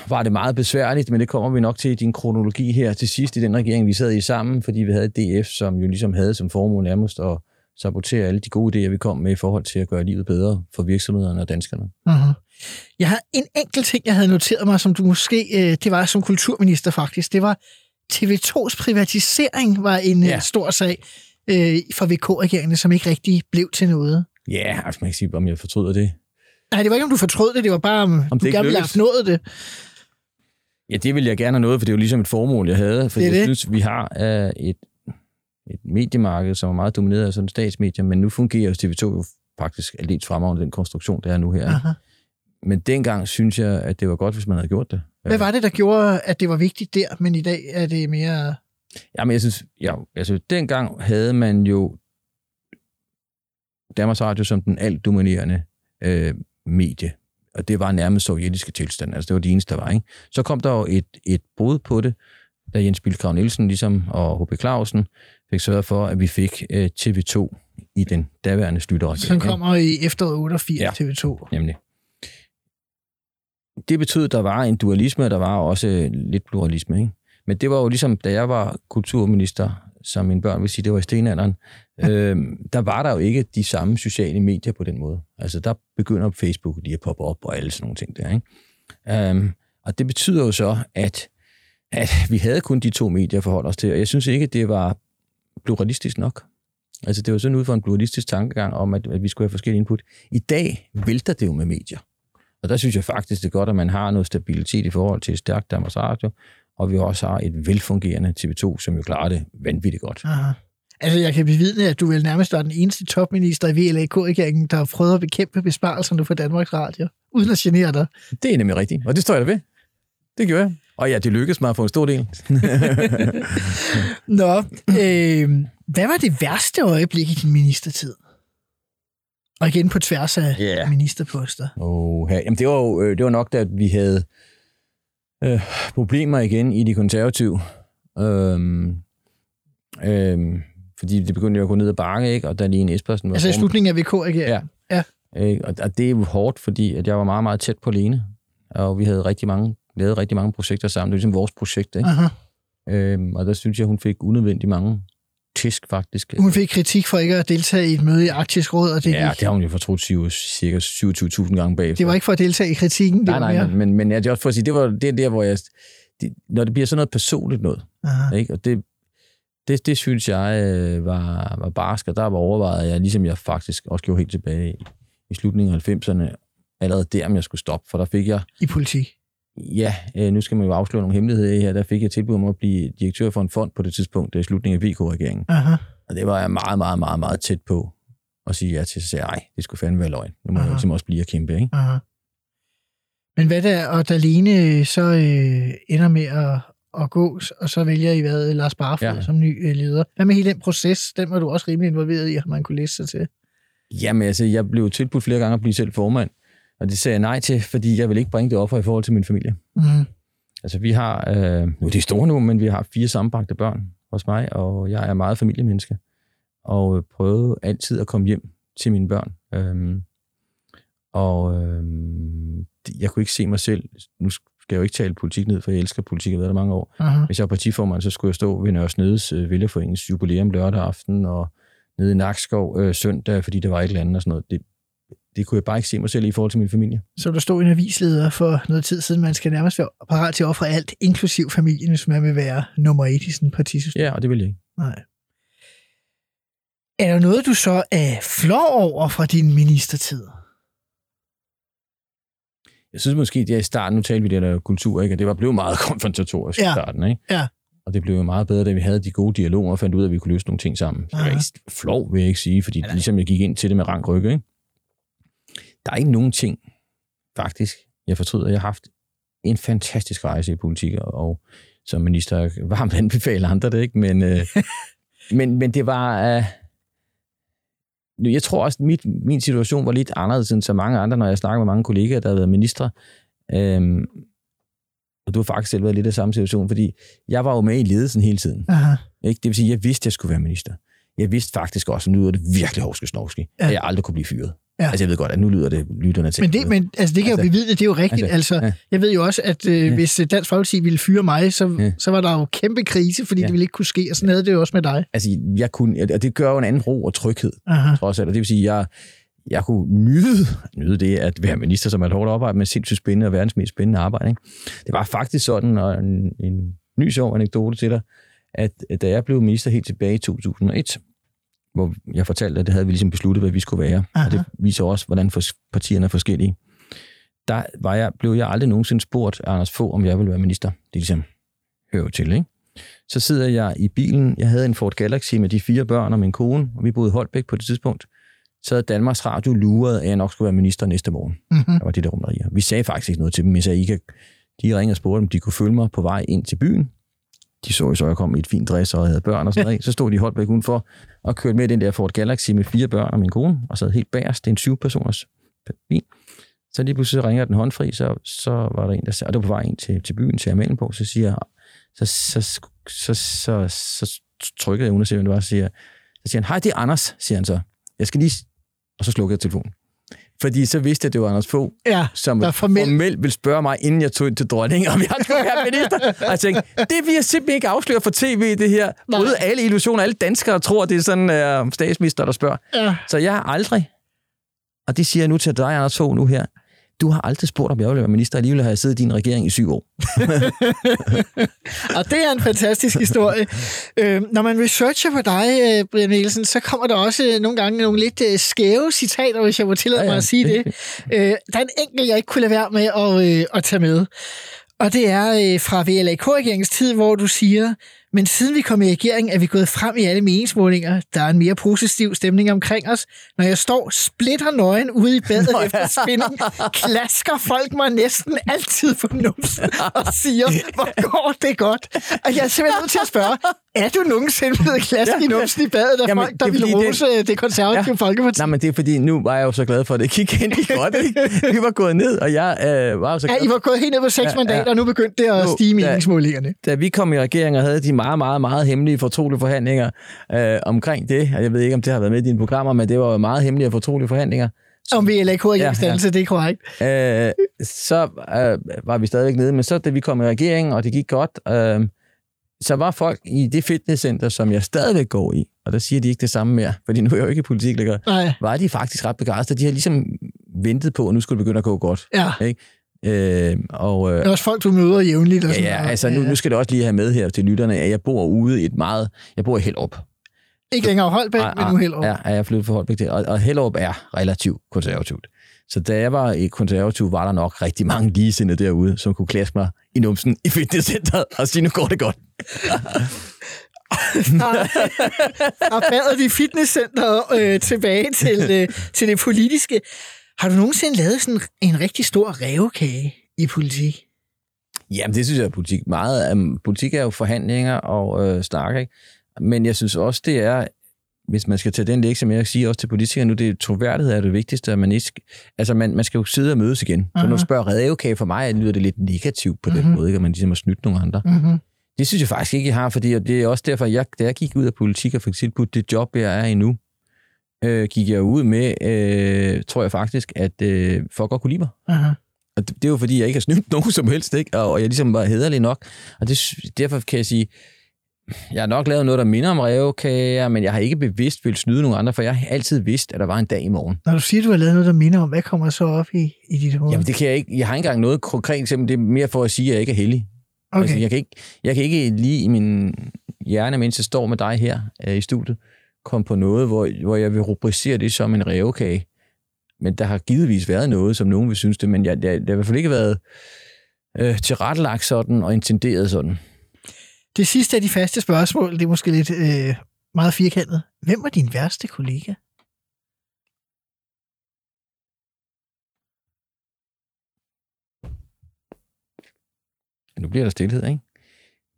G: var det meget besværligt, men det kommer vi nok til i din kronologi her til sidst i den regering, vi sad i sammen, fordi vi havde DF, som jo ligesom havde som formål nærmest at sabotere alle de gode idéer, vi kom med i forhold til at gøre livet bedre for virksomhederne og danskerne.
F: Uh-huh. Jeg har en enkelt ting, jeg havde noteret mig, som du måske, øh, det var som kulturminister faktisk, det var TV2's privatisering var en
G: Ja.
F: ja. stor sag øh, for VK-regeringen, som ikke rigtig blev til noget.
G: Ja, altså man kan sige, om jeg fortryder det.
F: Nej, det var ikke, om du fortrød det, det var bare, om,
G: Om
F: du gerne ville have nået det.
G: Ja, det vil jeg gerne have noget, for det er jo ligesom et formål, jeg havde. For
F: Det
G: jeg
F: det.
G: synes, vi har uh, et, et mediemarked, som er meget domineret af sådan statsmedier, men nu fungerer TV2 jo faktisk aldeles fremragende den konstruktion, der er nu her.
F: Aha.
G: Men dengang synes jeg, at det var godt, hvis man havde gjort det.
F: Hvad var det, der gjorde, at det var vigtigt der, men i dag er det mere...
G: Jamen, jeg synes, ja, altså, dengang havde man jo Danmarks Radio som den alt dominerende øh, medie. Og det var nærmest sovjetiske tilstande. Altså, det var det eneste, der var. Ikke? Så kom der jo et, et brud på det, da Jens Bilkrav Nielsen ligesom, og H.P. Clausen fik sørget for, at vi fik øh, TV2 i den daværende.
F: Som
G: ikke?
F: kommer i efteråret 88
G: Ja.
F: ja. TV2.
G: Nemlig. Det betød, at der var en dualisme, og der var også lidt pluralisme. Ikke? Men det var jo ligesom, da jeg var kulturminister, som mine børn vil sige, det var i stenalderen, øh, der var der jo ikke de samme sociale medier på den måde. Altså, der begynder Facebook lige at poppe op og alle sådan nogle ting der. Ikke? Um, og det betyder jo så, at, at vi havde kun de to medier at forholde os til, og jeg synes ikke, det var pluralistisk nok. Altså, det var sådan ud fra en pluralistisk tankegang om, at, at vi skulle have forskellige input. I dag vælter det jo med medier. Og der synes jeg faktisk, det er godt, at man har noget stabilitet i forhold til et stærkt Danmarks Radio, og vi også har et velfungerende TV2, som jo klarer det vanvittigt godt.
F: Aha. Altså, jeg kan bevidne, at du vel nærmest var den eneste topminister i VLAK-regeringen, der har prøvet at bekæmpe besparelserne på Danmarks Radio, uden at genere dig.
G: Det er nemlig rigtigt, og det står jeg da ved. Det gjorde jeg. Og ja, det lykkedes mig få en stor del. [laughs]
F: Nå, øh, hvad var det værste øjeblik i din ministertid? Og igen på tværs af
G: Ja.
F: yeah. ministerposter.
G: Oh, ja. Jamen, det var jo øh, det var nok, da at vi havde øh, problemer igen i de konservative. Øhm, øhm, fordi det begyndte jo at gå ned ad bakke, ikke? og da Lene Espersen var
F: Altså i slutningen af VK-regeringen.
G: Ja. Ikke? Og, og det er jo hårdt, fordi at jeg var meget, meget tæt på Lene, og vi havde rigtig mange, lavet rigtig mange projekter sammen. Det var ligesom vores projekt, ikke?
F: Aha.
G: Øhm, og der synes jeg, hun fik unødvendigt mange tisk, faktisk.
F: Hun fik kritik for ikke at deltage i et møde i Arktisk Råd, og det,
G: ja,
F: gik.
G: det har hun jo fortrudt cirka 27.000 gange bagefter.
F: det var ikke for at deltage i kritikken. Det
G: Nej, nej,
F: mere.
G: men, men, men ja, det er også for at sige, det var det er der, hvor jeg... Det, når det bliver sådan noget personligt noget,
F: Aha.
G: ikke? og det, det, det synes jeg øh, var, var barsk, og der var overvejet jeg, ligesom jeg faktisk også gjorde helt tilbage i, i slutningen af 90'erne, allerede der, om jeg skulle stoppe, for der fik jeg,
F: I politik.
G: Ja, øh, nu skal man jo afsløre nogle hemmeligheder her, der fik jeg tilbud om at blive direktør for en fond på det tidspunkt, det er slutningen af VK-regeringen.
F: Aha.
G: Og det var jeg meget, meget, meget, meget tæt på at sige ja til, så sagde jeg, nej, det skulle fandme være løgn. Nu må jeg
F: Aha.
G: jo ligesom også blive at kæmpe, ikke?
F: Aha. Men hvad der, og da Lene så øh, ender med at, at gå, og så vælger I hvad, Lars Barfod
G: Ja.
F: som ny øh, leder. Hvad med hele den proces? Den var du også rimelig involveret i, at man kunne læse sig til.
G: Jamen altså, jeg blev tilbudt flere gange at blive selv formand, og det sagde jeg nej til, fordi jeg vil ikke bringe det offer i forhold til min familie.
F: Mm.
G: Altså, vi har, øh, nu er de store nu, men vi har fire sammenbragte børn hos mig, og jeg er meget familiemenneske, og øh, prøvede altid at komme hjem til mine børn. Øhm, og øhm, det- jeg kunne ikke se mig selv, nu skal jo ikke tale politik ned, for jeg elsker politik, jeg har været der mange år.
F: Aha.
G: Hvis jeg var partiformand, så skulle jeg stå ved Nørres Nedes øh, Vælgerforeningens jubilæum lørdag aften, og nede i Nakskov øh, søndag, fordi der var et eller andet og sådan noget. Det, det kunne jeg bare ikke se mig selv i forhold til min familie.
F: Så der stod en avisleder for noget tid siden, man skal nærmest være parat til at ofre alt, inklusiv familien, hvis man vil være nummer et i sådan et partisystem.
G: Ja, og det vil jeg ikke.
F: Nej. Er der noget, du så er flov over fra din ministertid?
G: Jeg synes måske, det er i starten, nu talte vi det der kultur, ikke? og det var blevet meget [laughs] konfrontatorisk
F: Ja.
G: i starten. Ikke?
F: Ja.
G: Og det blev jo meget bedre, da vi havde de gode dialoger og fandt ud af, at vi kunne løse nogle ting sammen. Det var ikke flov, vil jeg ikke sige, fordi
F: Ja.
G: ligesom jeg gik ind til det med rank rygge. Ikke? Der er ikke nogen ting, faktisk, jeg fortryder. Jeg har haft en fantastisk rejse i politik, og som minister varmt anbefaler andre det, ikke? Men, øh, [laughs] men, men det var... Øh, jeg tror også, at mit, min situation var lidt anderledes end så mange andre, når jeg snakker med mange kollegaer, der har været ministre. Øhm, og du har faktisk selv været lidt i samme situation, fordi jeg var jo med i ledelsen hele tiden.
F: Aha.
G: Ikke? Det vil sige, at jeg vidste, at jeg skulle være minister. Jeg vidste faktisk også, at nu lyder det virkelig hovske snovski,
F: Ja.
G: ja. at jeg aldrig kunne blive fyret.
F: Ja.
G: Altså jeg ved godt, at nu lyder det lytterne til.
F: Men det, men, altså, det kan altså, jo bevidne, det er jo rigtigt.
G: Altså,
F: altså,
G: ja.
F: jeg ved jo også, at øh,
G: Ja.
F: hvis øh, Dansk Folkeparti ville fyre mig, så,
G: Ja.
F: så var der jo kæmpe krise, fordi
G: Ja.
F: det ville ikke kunne ske, og sådan havde det jo også med dig.
G: Altså, jeg kunne, og det gør jo en anden ro og tryghed,
F: Aha.
G: trods alt. Og det vil sige, at jeg, jeg kunne nyde, nyde det at være minister, som er et hårdt arbejde, men sindssygt spændende og verdens mest spændende arbejde. Ikke? Det var faktisk sådan, og en, en ny sjov anekdote til dig, at da jeg blev minister helt tilbage i 2001, hvor jeg fortalte, at det havde vi ligesom besluttet, hvad vi skulle være.
F: Aha.
G: Og det viser også, hvordan partierne er forskellige. Der var jeg, blev jeg aldrig nogensinde spurgt af Anders Fogh, om jeg ville være minister. Det er ligesom, hører jo til, ikke? Så sidder jeg i bilen. Jeg havde en Ford Galaxy med de fire børn og min kone, og vi boede i Holbæk på det tidspunkt. Så havde Danmarks Radio luret, at jeg nok skulle være minister næste morgen.
F: Mm-hmm.
G: Der var det der rumlerier. Vi sagde faktisk ikke noget til dem. Vi sagde, I kan, de ringede og spurgte, om de kunne følge mig på vej ind til byen. De så jo så, at jeg kom i et fint dress og havde børn og sådan noget. Så stod de i Holbæk udenfor og kørte med den der Ford Galaxy med fire børn og min kone, og sad helt bagerst. Det er en syv-personers bil. Så lige pludselig ringer den håndfri, så, så var der en, der sagde, og det var på vej ind til, til byen, til Amalen på, så siger jeg, så, så, så, så, så, så trykkede jeg under, at hvem det var, og siger, så siger han, hej, det er Anders, siger han så. Jeg skal lige... Og så slukkede jeg telefonen. Fordi så vidste jeg, at det var Anders Fogh,
F: Ja,
G: som
F: der er formelt-
G: formelt ville spørge mig, inden jeg tog ind til dronningen, om jeg skulle være minister. Og jeg tænkte, det vil jeg simpelthen ikke afsløre for tv, det her. Både alle illusioner, alle danskere tror, det er sådan uh, statsminister, der spørger.
F: ja.
G: Så jeg har aldrig, og det siger jeg nu til dig, Anders Fogh, nu her, du har aldrig spurgt, om jeg ville være minister, alligevel har jeg siddet i din regering i syv år. [laughs]
F: Og det er en fantastisk historie. øh, når man researcher på dig, øh, Brian Nielsen, så kommer der også øh, nogle gange nogle lidt øh, skæve citater, hvis jeg må tillade
G: Ja,
F: ja, mig at sige
G: det [laughs]
F: Øh, der er en enkelt, jeg ikke kunne lade være med at, øh, at tage med. Og det er øh, fra VLAK-regeringens tid, hvor du siger, men siden vi kom i regering, er vi gået frem i alle meningsmålinger. Der er en mere positiv stemning omkring os. Når jeg står splitter nøgen ude i badet efter spinning, klasker folk mig næsten altid på numsen og siger, hvor går det godt. Og jeg er simpelthen nødt til at spørge, er du nogensinde blevet klasket i numsen i badet af
G: Jamen,
F: folk, der
G: er
F: ville rose det, det konservative ja. folkeparti?
G: Nej, men det er fordi, nu var jeg jo så glad for, at det gik ind i godt. Ikke? Vi var gået ned, og jeg øh, var jo så glad
F: Ja, I var gået helt ned på seks
G: Ja,
F: mandater,
G: ja.
F: og nu begyndte det at
G: Nu,
F: stige
G: ja.
F: meningsmålingerne.
G: da vi kom i regering og havde de meget, meget, meget hemmelige, fortrolige forhandlinger øh, omkring det, og jeg ved ikke, om det har været med i dine programmer, men det var jo meget hemmelige og fortrolige forhandlinger,
F: Om VLAK-regeringsdannelse,
G: Ja,
F: det er korrekt.
G: øh, så øh, var vi stadigvæk nede. Men så da vi kom i regering, og det gik godt, øh, så var folk i det fitnesscenter, som jeg stadigvæk går i, og der siger de ikke det samme mere, fordi nu er jeg jo ikke i politik længere,
F: Nej,
G: var de faktisk ret begejstrede. De har ligesom ventet på, at nu skulle det begynde at gå godt.
F: ja.
G: Øh, og, øh,
F: Det er også folk, du møder jævnligt. Og
G: Ja,
F: sådan
G: ja,
F: noget.
G: altså nu, nu skal det også lige have med her til lytterne, at jeg bor ude i et meget... Jeg bor i Hellerup.
F: Ikke længere Holbæk, men nu Hellerup.
G: Ja, er jeg flyttet fra Holbæk til. Og, og Hellerup er relativt konservativt. Så da jeg var i konservativ, var der nok rigtig mange ligesindede derude, som kunne klaske mig i numsen i fitnesscenteret og sige, nu går det godt.
F: Fra badet i fitnesscenteret øh, tilbage til, øh, til det politiske. Har du nogensinde lavet sådan en rigtig stor revkage i politik?
G: Jamen, det synes jeg er politik. Meget um, politik er jo forhandlinger og øh, snak, ikke? Men jeg synes også, det er, hvis man skal tage den lektie med at sige også til politikere nu, det er troværdighed er det vigtigste, at man ikke... Altså, man, man skal jo sidde og mødes igen. Så når du
F: Aha.
G: spørger redevkage for mig, lyder det lidt negativt på den
F: Mhm.
G: måde, ikke? At man ligesom har snydt nogle andre.
F: Mm-hmm.
G: Det synes jeg faktisk ikke, jeg har, fordi og det er også derfor, jeg, da jeg gik ud af politik og fik tilbudt det job, jeg er i nu, øh, gik jeg ud med, øh, tror jeg faktisk, at øh, folk godt kunne lide mig.
F: Aha.
G: Og det, det er jo fordi, jeg ikke har snydt nogen som helst, ikke? Og, og jeg ligesom var hederlig nok. Og det, derfor kan jeg sige, jeg har nok lavet noget, der minder om revkager, men jeg har ikke bevidst vil snyde nogen andre, for jeg har altid vidst, at der var en dag i morgen.
F: Når du siger, du har lavet noget, der minder om, hvad kommer så op i, i dit hoved?
G: Jamen, det kan jeg ikke. Jeg har ikke engang noget konkret eksempel. Det er mere for at sige, at jeg ikke er heldig.
F: okay.
G: Altså, jeg, kan ikke, jeg kan ikke lige i min hjerne, mens jeg står med dig her øh, i studiet, komme på noget, hvor, hvor jeg vil rubricere det som en revkage. Men der har givetvis været noget, som nogen vil synes det, men jeg, det, det har i hvert fald ikke været øh, tilrettelagt sådan og intenderet sådan.
F: Det sidste af de faste spørgsmål, det er måske lidt øh, meget firkantet. Hvem var din værste kollega?
G: Nu bliver der stillhed, ikke?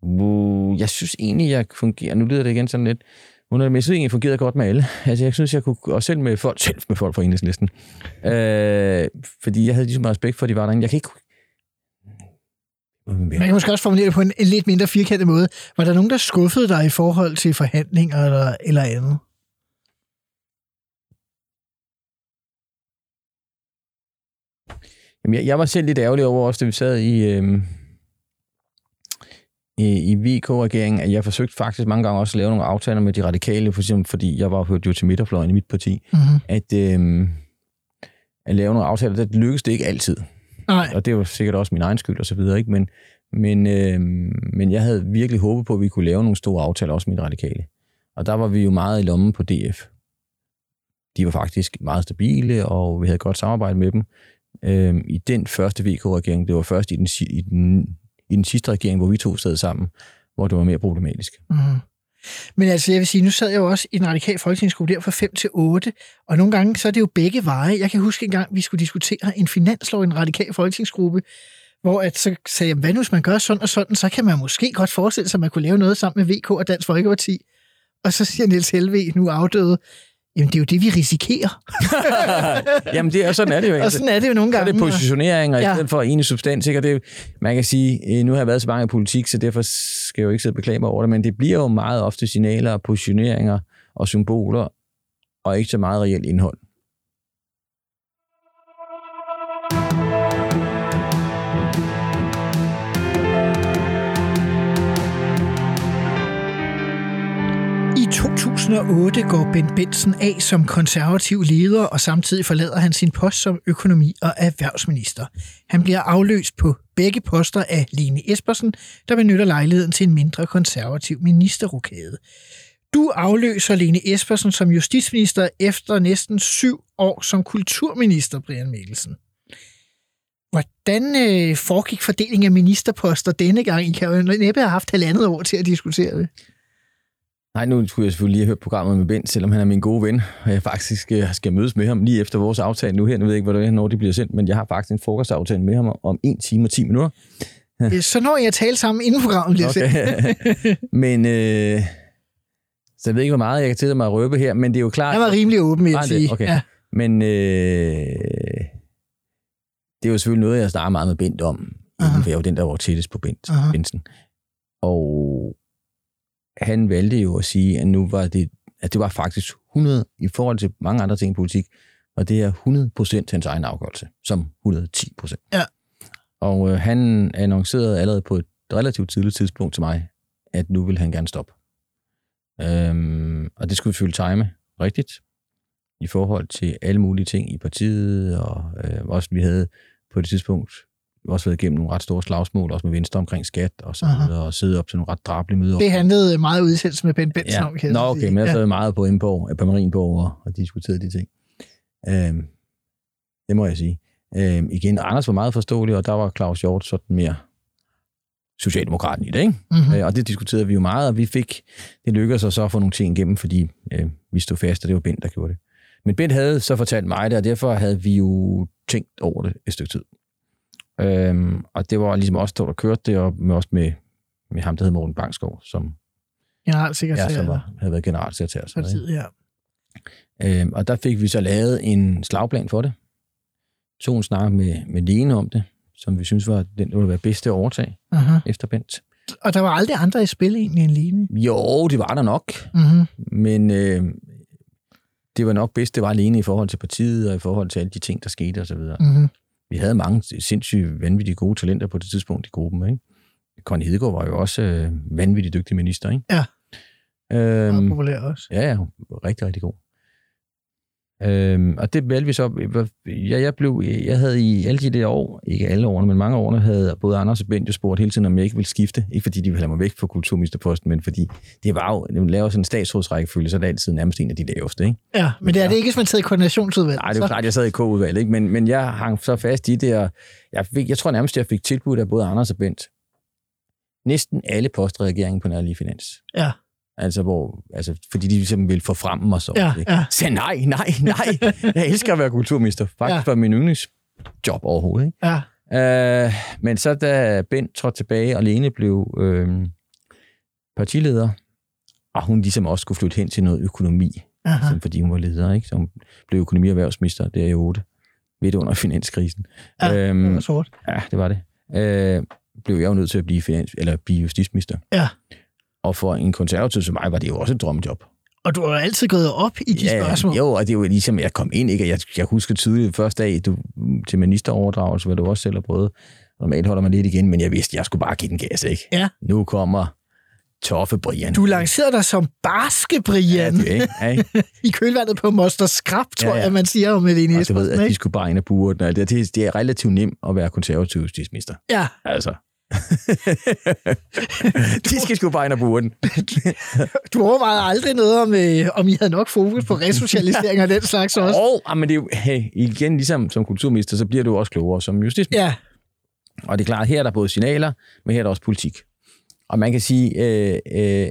G: Uh, Jeg synes egentlig, jeg fungerer... Nu lyder det igen sådan lidt... underligt, Men jeg synes egentlig, jeg fungerede godt med alle. [laughs] Altså, jeg synes, jeg kunne... Og selv med folk, [laughs] selv med folk fra enhedslisten. Øh, fordi jeg havde ligesom respekt for, at de var derinde. Jeg kan ikke...
F: Man kan måske også formulere det på en, en lidt mindre firkantet måde. Var der nogen, der skuffede dig i forhold til forhandlinger eller, eller andet?
G: Jamen, jeg, jeg var selv lidt ærgerlig over også, da vi sad i, øhm, i, i VK-regeringen, at jeg forsøgte faktisk mange gange også at lave nogle aftaler med de radikale, for eksempel, fordi jeg var hørte jo til midterfløjen i mit parti,
F: Mm-hmm.
G: at, øhm, at lave nogle aftaler, det lykkedes det ikke altid.
F: Nej,
G: Og det var sikkert også min egen skyld og så videre, ikke? Men, men, øhm, men jeg havde virkelig håbet på, at vi kunne lave nogle store aftaler også med radikale. Og der var vi jo meget i lommen på DF. De var faktisk meget stabile, og vi havde godt samarbejde med dem. Øhm, I den første VK-regering, det var først i den, i, den, i den sidste regering, hvor vi to sad sammen, hvor det var mere problematisk.
F: Mm-hmm. Men altså, jeg vil sige, nu sad jeg jo også i en radikal folketingsgruppe der fra 5 til 8, og nogle gange så er det jo begge veje. Jeg kan huske en gang, vi skulle diskutere en finanslov i en radikal folketingsgruppe, hvor at så sagde jeg, hvad nu hvis man gør sådan og sådan, så kan man måske godt forestille sig, at man kunne lave noget sammen med VK og Dansk Folkeparti. Og så siger Niels Helve, nu afdøde, jamen det er jo det, vi risikerer. [laughs]
G: Jamen, det er, sådan er det jo.
F: og sådan er det jo nogle
G: Så er
F: gange.
G: det positioneringer
F: Ja.
G: i stedet for enig substans. Ikke? Og det, man kan sige, øh, nu har jeg været så mange i politik, så derfor skal jeg jo ikke sidde og beklage mig over det, men det bliver jo meget ofte signaler og positioneringer og symboler, og ikke så meget reelt indhold.
F: 2008 går Ben Benson af som konservativ leder, og samtidig forlader han sin post som økonomi- og erhvervsminister. Han bliver afløst på begge poster af Lene Espersen, der benytter lejligheden til en mindre konservativ ministerrokade. Du afløser Lene Espersen som justitsminister efter næsten syv år som kulturminister, Brian Mikkelsen. Hvordan øh, foregik fordelingen af ministerposter denne gang? I kan jo næppe have haft halvandet år til at diskutere det.
G: Nej, nu skulle jeg selvfølgelig lige have hørt programmet med Bent, selvom han er min gode ven, og jeg faktisk øh, skal mødes med ham lige efter vores aftale nu her. Nu ved jeg ikke, hvornår det bliver sendt, men jeg har faktisk en frokostaftale med ham om 1 time og 10 minutter.
F: Så når jeg taler sammen inden programmet bliver okay.
G: Okay. [laughs] men, øh, så jeg ved ikke, hvor meget jeg kan tillade mig at røbe her, men det er jo klart...
F: Han var rimelig åben, vil jeg sige.
G: okay.
F: Ja.
G: Men øh, det er jo selvfølgelig noget, jeg snakker meget med Bent om.
F: Aha.
G: For jeg er jo den, der var tættest på Bent,
F: Aha.
G: Bensen. Og han valgte jo at sige, at nu var det, at det var faktisk 100, i forhold til mange andre ting i politik, og det er 100 procent hans egen afgørelse, som 110 procent.
F: Ja.
G: Og øh, han annoncerede allerede på et relativt tidligt tidspunkt til mig, at nu vil han gerne stoppe. Øhm, og det skulle selvfølgelig time rigtigt i forhold til alle mulige ting i partiet, og øh, også vi havde på det tidspunkt også været igennem nogle ret store slagsmål, også med Venstre omkring skat og så videre, og sidde op til nogle ret drabelige møder.
F: Det handlede meget udsættelse med Ben Benson
G: Ja.
F: om, kan
G: Nå,
F: så
G: okay,
F: sige.
G: men jeg
F: ja.
G: sad meget på Indborg, øh, på Marienborg og, og diskuterede de ting. Øhm, det må jeg sige. Øhm, igen, Anders var meget forståelig, og der var Claus Hjort sådan mere socialdemokraten i det, ikke?
F: Mhm.
G: Øh, og det diskuterede vi jo meget, og vi fik, det lykkedes os så at få nogle ting igennem, fordi øh, vi stod fast, og det var Bent, der gjorde det. Men Bent havde så fortalt mig det, og derfor havde vi jo tænkt over det et stykke tid. Øhm, og det var ligesom os, der kørte det, og med, også med, med ham, der hed Morten Bangsgaard, som,
F: Generalsekretær.
G: ja, som var, havde været generalsekretær. ikke?
F: Partiet, ja.
G: Øhm, og der fik vi så lavet en slagplan for det. Tog en snak med, med Lene om det, som vi synes var den, der ville være bedste at overtage
F: Aha.
G: efter Bent.
F: Og der var aldrig andre i spil egentlig end Line.
G: Jo, det var der nok,
F: Mm-hmm.
G: men øh, det var nok bedst, det var alene i forhold til partiet og i forhold til alle de ting, der skete osv.
F: Mm-hmm.
G: Vi havde mange sindssygt vanvittige gode talenter på det tidspunkt i gruppen. Ikke? Connie Hedegaard var jo også øh, vanvittigt dygtig minister. Ikke?
F: Ja.
G: Øhm,
F: Meget populær også.
G: Ja, ja, rigtig, rigtig god. Øhm, og det valgte vi så. Ja, jeg, blev, jeg havde i alle de der år, ikke alle årene, men mange årene, havde både Anders og Bent jo spurgt hele tiden, om jeg ikke ville skifte. Ikke fordi de ville have mig væk fra kulturministerposten, men fordi det var jo, når man laver sådan en statsrådsrækkefølge, så er det altid nærmest en af de laveste. Ikke?
F: Ja, men det er det ikke, hvis man sidder i koordinationsudvalget.
G: Nej, det er jo klart, jeg sad i K-udvalget, ikke? Men, men jeg hang så fast i det, og jeg, fik, jeg tror nærmest, jeg fik tilbudt af både Anders og Bent. Næsten alle poster i regeringen på nærlige finans.
F: Ja.
G: Altså, hvor, altså, fordi de ligesom ville få frem mig så.
F: Ja, ja.
G: Så nej, nej, nej. [laughs] Jeg elsker at være kulturminister. Faktisk ja. var min yndlingsjob overhovedet. Ikke?
F: Ja.
G: Øh, men så da Bent trådte tilbage, og Lene blev øh, partileder, og hun ligesom også skulle flytte hen til noget økonomi,
F: Aha.
G: ligesom, fordi hun var leder, ikke? så hun blev økonomi- og erhvervsminister der i 8, midt under finanskrisen.
F: Ja,
G: Øhm,
F: det var sort.
G: Ja, det var det. Øh, blev jeg jo nødt til at blive, finans, eller blive justitsminister.
F: Ja.
G: Og for en konservativ som mig, var det jo også et drømmejob.
F: Og du har altid gået op i de spørgsmål.
G: Jo, og det er jo ligesom, jeg kom ind, ikke? Jeg, jeg husker tydeligt første dag du, til ministeroverdragelse, hvad du også selv har prøvet. Normalt holder man lidt igen, men jeg vidste, jeg skulle bare give den gas, ikke?
F: Ja.
G: Nu kommer toffe Brian.
F: Du lancerede dig som barske Brian
G: Ja, det, ikke? [laughs] Ja, ikke?
F: i kølvandet på Moster Skrab, tror
G: Ja, ja.
F: jeg, man siger om Helene
G: Og du ved, at de skulle bare ind og bure den. det, det er relativt nemt at være konservativ justitsminister.
F: Ja,
G: Altså. [laughs] de skal sgu bare ind og bure den.
F: du overvejede aldrig noget om, øh, om I havde nok fokus på resocialisering og den slags også.
G: Og, ah, men det er jo, hey, igen, ligesom som kulturminister, så bliver du også klogere som justitsminister.
F: Ja,
G: Og det er klart, her er der både signaler, men her er der også politik. Og man kan sige, øh, øh,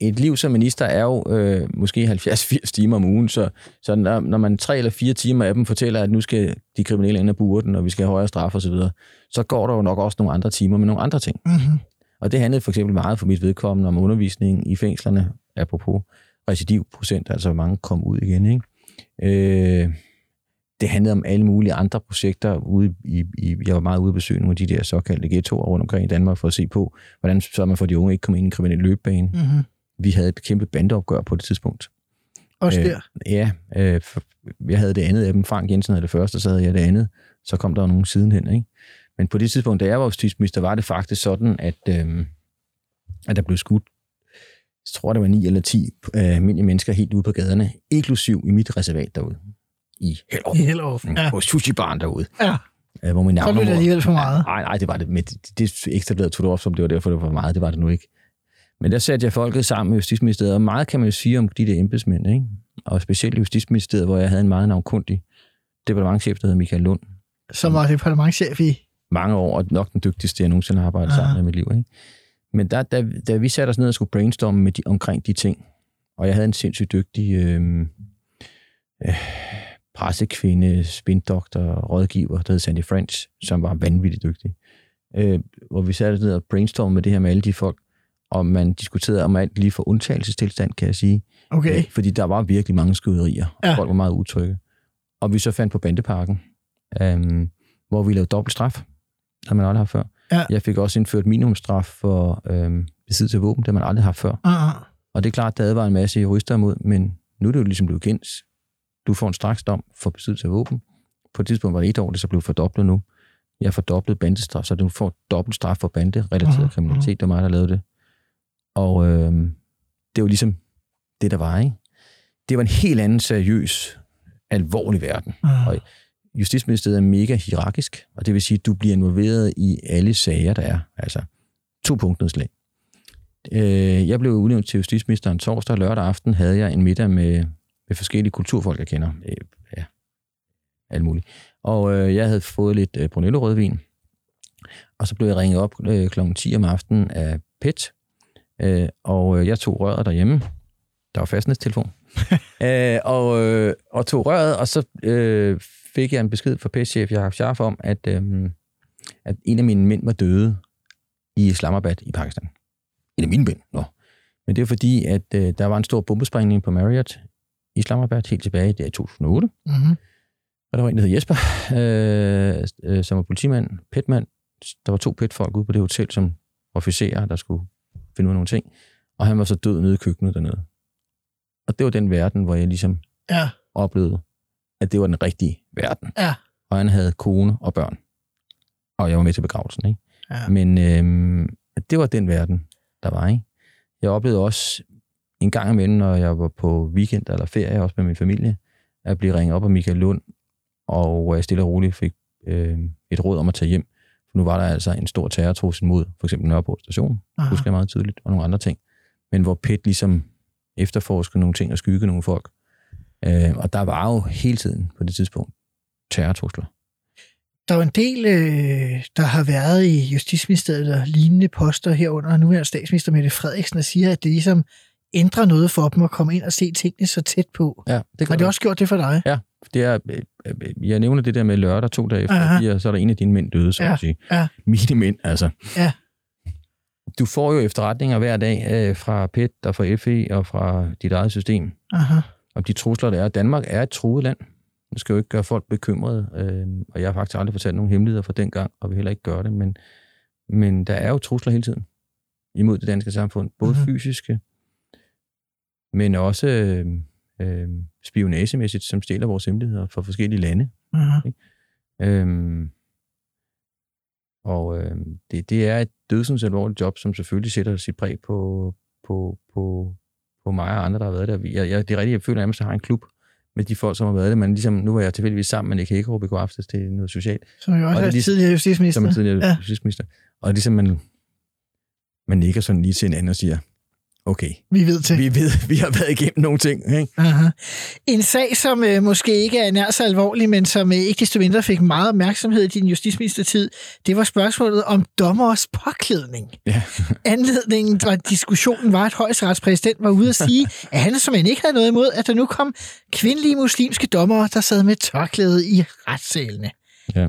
G: et liv som minister er jo øh, måske 70-80 timer om ugen, så, så når, når man tre eller fire timer af dem fortæller, at nu skal de kriminelle ind og bure den, og vi skal have højere straf osv., så, så går der jo nok også nogle andre timer med nogle andre ting.
F: mm-hmm.
G: Og det handlede for eksempel meget for mit vedkommende om undervisning i fængslerne, apropos recidivprocent, altså hvor mange kom ud igen. Ikke? Øh, det handlede om alle mulige andre projekter. Ude i, i, jeg var meget ude at besøge nogle af de der såkaldte ghettoer rundt omkring i Danmark for at se på, hvordan så man for de unge ikke kom ind i en kriminel løbebane.
F: Mm-hmm.
G: Vi havde et kæmpe bandeopgør på det tidspunkt.
F: Også
G: Øh,
F: der.
G: Ja, øh, jeg havde det andet af dem. Frank Jensen havde det første, og så havde jeg det andet. Så kom der jo nogen sidenhen, ikke? Men på det tidspunkt, da jeg var justitsminister, var det faktisk sådan, at, øh, at der blev skudt, jeg tror, det var 9 eller 10 øh, almindelige mennesker helt ude på gaderne, inklusiv i mit reservat derude. I Hellerup.
F: I Hellerup.
G: Mm,
F: Ja.
G: På sushi-baren derude.
F: Ja.
G: Øh, hvor min
F: Så blev det alligevel for meget.
G: Nej, nej, det var det. Men det, det ekstrabladet tog det op, som det var derfor, det var for meget. Det var det nu ikke. Men der satte jeg folket sammen med Justitsministeriet, og meget kan man jo sige om de der embedsmænd, ikke? Og specielt i Justitsministeriet, hvor jeg havde en meget navnkundig departementchef, der hed Michael Lund.
F: Som var departementchef i.
G: Mange år, og nok den dygtigste, jeg nogensinde har arbejdet
F: Aha.
G: sammen med i mit liv. Ikke? Men da, da, da vi satte os ned og skulle brainstorme med de, omkring de ting, og jeg havde en sindssygt dygtig øh, øh, pressekvinde, spindoktor, rådgiver, der hed Sandy French, som var vanvittigt dygtig. Øh, hvor vi satte os ned og brainstormede med det her med alle de folk, og man diskuterede om alt lige for undtagelsestilstand, kan jeg sige.
F: Okay.
G: Øh, fordi der var virkelig mange skyderier, og
F: Ja.
G: folk var meget utrygge. Og vi så fandt på Bandeparken, øhm, hvor vi lavede dobbelt straf, har man aldrig haft før.
F: Ja.
G: Jeg fik også indført minimumstraf for øhm, besiddelse af våben, det har man aldrig haft før.
F: Uh-uh.
G: Og det er klart, der var en masse jurister imod, men nu er det jo ligesom blevet kendt. Du får en straksdom for besiddelse af våben. På et tidspunkt var det et år, det så blevet fordoblet nu. Jeg har fordoblet bandestraf, så du får dobbelt straf for banderelateret
F: Mhm,
G: kriminalitet. Det var mig, der lavede det. Og øhm, det var ligesom det, der var, ikke? Det var en helt anden seriøs, alvorlig verden.
F: Uh-uh.
G: Og Justitsministeriet er mega hierarkisk, og det vil sige, at du bliver involveret i alle sager, der er. Altså to punktnedslag. Øh, jeg blev udnævnt til justitsministeren torsdag og lørdag aften havde jeg en middag med, med forskellige kulturfolk, jeg kender. Øh, ja, alt muligt. Og øh, jeg havde fået lidt øh, Brunello rødvin, og så blev jeg ringet op øh, kl. 10 om aftenen af PET, øh, og øh, jeg tog røret derhjemme. Der var fastnætstelefon. [laughs] øh, og, øh, og tog røret, og så øh, fik jeg en besked fra PET-chef Jacob Scharf om, at, øh, at en af mine mænd var døde i Islamabad i Pakistan. En af mine mænd, nå. Men det er fordi, at øh, der var en stor bombesprængning på Marriott i Islamabad helt tilbage i 2008.
F: Mm-hmm.
G: Og der var en, der hed Jesper, øh, øh, som var politimand, petmand. Der var to petfolk ude på det hotel, som officerer, der skulle finde ud af nogle ting. Og han var så død nede i køkkenet dernede. Og det var den verden, hvor jeg ligesom
F: Ja.
G: oplevede, at det var den rigtige verden.
F: Ja.
G: og han havde kone og børn. Og jeg var med til begravelsen, ikke?
F: Ja.
G: Men øhm, det var den verden, der var, ikke? Jeg oplevede også en gang imellem, når jeg var på weekend eller ferie, også med min familie, at blive ringet op af Michael Lund, og jeg stille og roligt fik øh, et råd om at tage hjem. Nu var der altså en stor terrortrussel mod for eksempel Nørreport station,
F: Aha.
G: husker jeg meget tydeligt, og nogle andre ting. Men hvor PET ligesom efterforskede nogle ting og skygge nogle folk. Øh, og der var jo hele tiden på det tidspunkt terrortrusler.
F: Der er jo en del, øh, der har været i Justitsministeriet og lignende poster herunder, og nu er statsminister Mette Frederiksen, der siger, at det ligesom ændrer noget for dem at komme ind og se tingene så tæt på.
G: Ja, det
F: Har det også gjort det for dig?
G: Ja, det er, øh, øh, jeg nævner det der med lørdag to dage efter,
F: Aha.
G: og så er der en af dine mænd døde, så
F: Ja,
G: at sige.
F: ja.
G: Mine mænd, altså.
F: Ja.
G: Du får jo efterretninger hver dag øh, fra PET og fra FE og fra dit eget system,
F: Aha.
G: om de trusler, der er. Danmark er et truet land. Det skal jo ikke gøre folk bekymrede, øh, og jeg har faktisk aldrig fortalt nogen hemmeligheder fra den gang, og vil heller ikke gøre det, men, men der er jo trusler hele tiden imod det danske samfund, både
F: Mhm.
G: mm-hmm. fysiske, men også øh, øh, spionagemæssigt, som stjæler vores hemmeligheder fra forskellige lande.
F: Aha.
G: Øhm, og øhm, det, det er et dødsens alvorligt job, som selvfølgelig sætter sit præg på, på, på, på mig og andre, der har været der. Jeg, jeg, det er rigtigt, jeg føler at jeg har en klub med de folk, som har været det, men ligesom, nu var jeg tilfældigvis sammen med Nick Hækkerup i går aftes til noget socialt,
F: Som jo også
G: Og
F: er
G: ligesom-
F: tidligere justitsminister.
G: som er tidligere
F: Ja.
G: justitsminister. Og ligesom man, man nikker sådan lige til hinanden og siger, okay,
F: Vi ved til.
G: vi ved, [laughs] vi har været igennem nogle ting, ikke?
F: Aha. En sag, som øh, måske ikke er nær så alvorlig, men som øh, ikke desto mindre fik meget opmærksomhed i din justitsministertid, det var spørgsmålet om dommers påklædning.
G: Ja. [laughs]
F: Anledningen var diskussionen var, at højesteretspræsident var ude at sige, [laughs] at han som ikke havde noget imod, at der nu kom kvindelige muslimske dommere, der sad med tørklæde i retssalene.
G: Ja.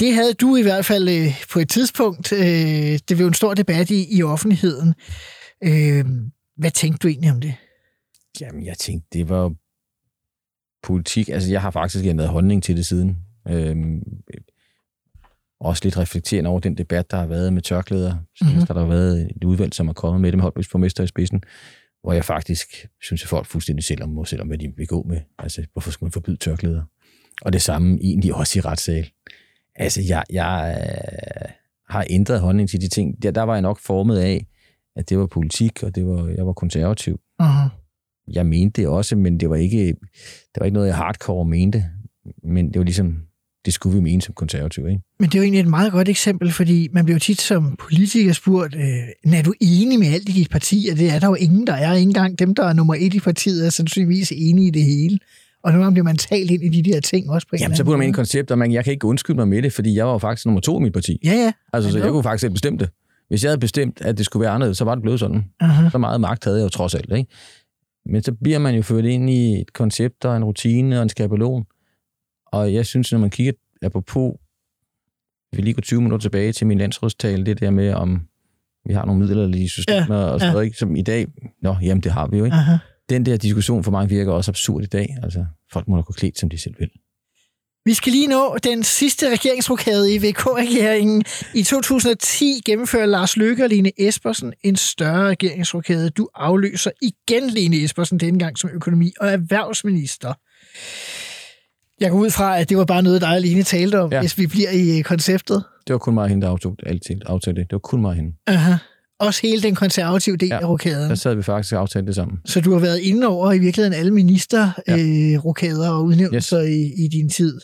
F: Det havde du i hvert fald øh, på et tidspunkt. Øh, det blev en stor debat i, i offentligheden. Øh, hvad tænkte du egentlig om det?
G: Jamen, jeg tænkte, det var politik. Altså, jeg har faktisk ændret holdning til det siden. Øhm, også lidt reflekterende over den debat, der har været med tørklæder.
F: Mhm.
G: Mm-hmm. Der har været et udvalg, som er kommet med det med Holbæks borgmester i spidsen, hvor jeg faktisk synes, at folk fuldstændig selv om, selv om, hvad de vil gå med. Altså, hvorfor skulle man forbyde tørklæder? Og det samme egentlig også i retssal. Altså, jeg, jeg øh, har ændret holdning til de ting. Der, der var jeg nok formet af, at det var politik, og det var, jeg var konservativ
F: Uh-huh.
G: jeg mente det også, men det var ikke, det var ikke noget, jeg hardcore mente. Men det var ligesom, det skulle vi mene som konservativ, ikke?
F: Men det er jo egentlig et meget godt eksempel, fordi man bliver jo tit som politiker spurgt, øh, er du enig med alt i dit parti? Og det er der jo ingen, der er. Ikke engang dem, der er nummer et i partiet, er sandsynligvis enige i det hele. Og gange bliver man talt ind i de der ting også på en
G: Jamen, så putter man ind i
F: måde.
G: koncept, og man, jeg kan ikke undskylde mig med det, fordi jeg var jo faktisk nummer to i mit parti.
F: Ja, ja.
G: Altså, så jeg kunne faktisk selv bestemme det. Hvis jeg havde bestemt, at det skulle være anderledes, så var det blevet sådan.
F: Uh-huh.
G: Så meget magt havde jeg jo trods alt, ikke? Men så bliver man jo ført ind i et koncept og en rutine og en skabelon. Og jeg synes, når man kigger apropos, vi vil lige gå 20 minutter tilbage til min landsrådstale, det der med, om vi har nogle midlerlige systemer ja, og sådan
F: ja.
G: noget, ikke? som i dag, nå, jamen det har vi jo ikke.
F: Uh-huh.
G: Den der diskussion for mig virker også absurd i dag. Altså, folk må da gå klædt, som de selv vil.
F: Vi skal lige nå den sidste regeringsrokade i VK-regeringen. I 2010 gennemfører Lars Løkke og Lene Espersen en større regeringsrokade. Du afløser igen Lene Espersen denne gang som økonomi- og erhvervsminister. Jeg går ud fra, at det var bare noget, og Lene talte om, ja. Hvis vi bliver i øh, konceptet.
G: Det var kun mig og hende, der aftog altid aftalte det. Det var kun mig og hende.
F: Aha. Også hele den konservative del ja. Af rokaden.
G: Der sad vi faktisk og aftalte det sammen.
F: Så du har været inde over i virkeligheden alle ministerrokader
G: Ja.
F: øh, og udnævnelser yes. i, i din tid.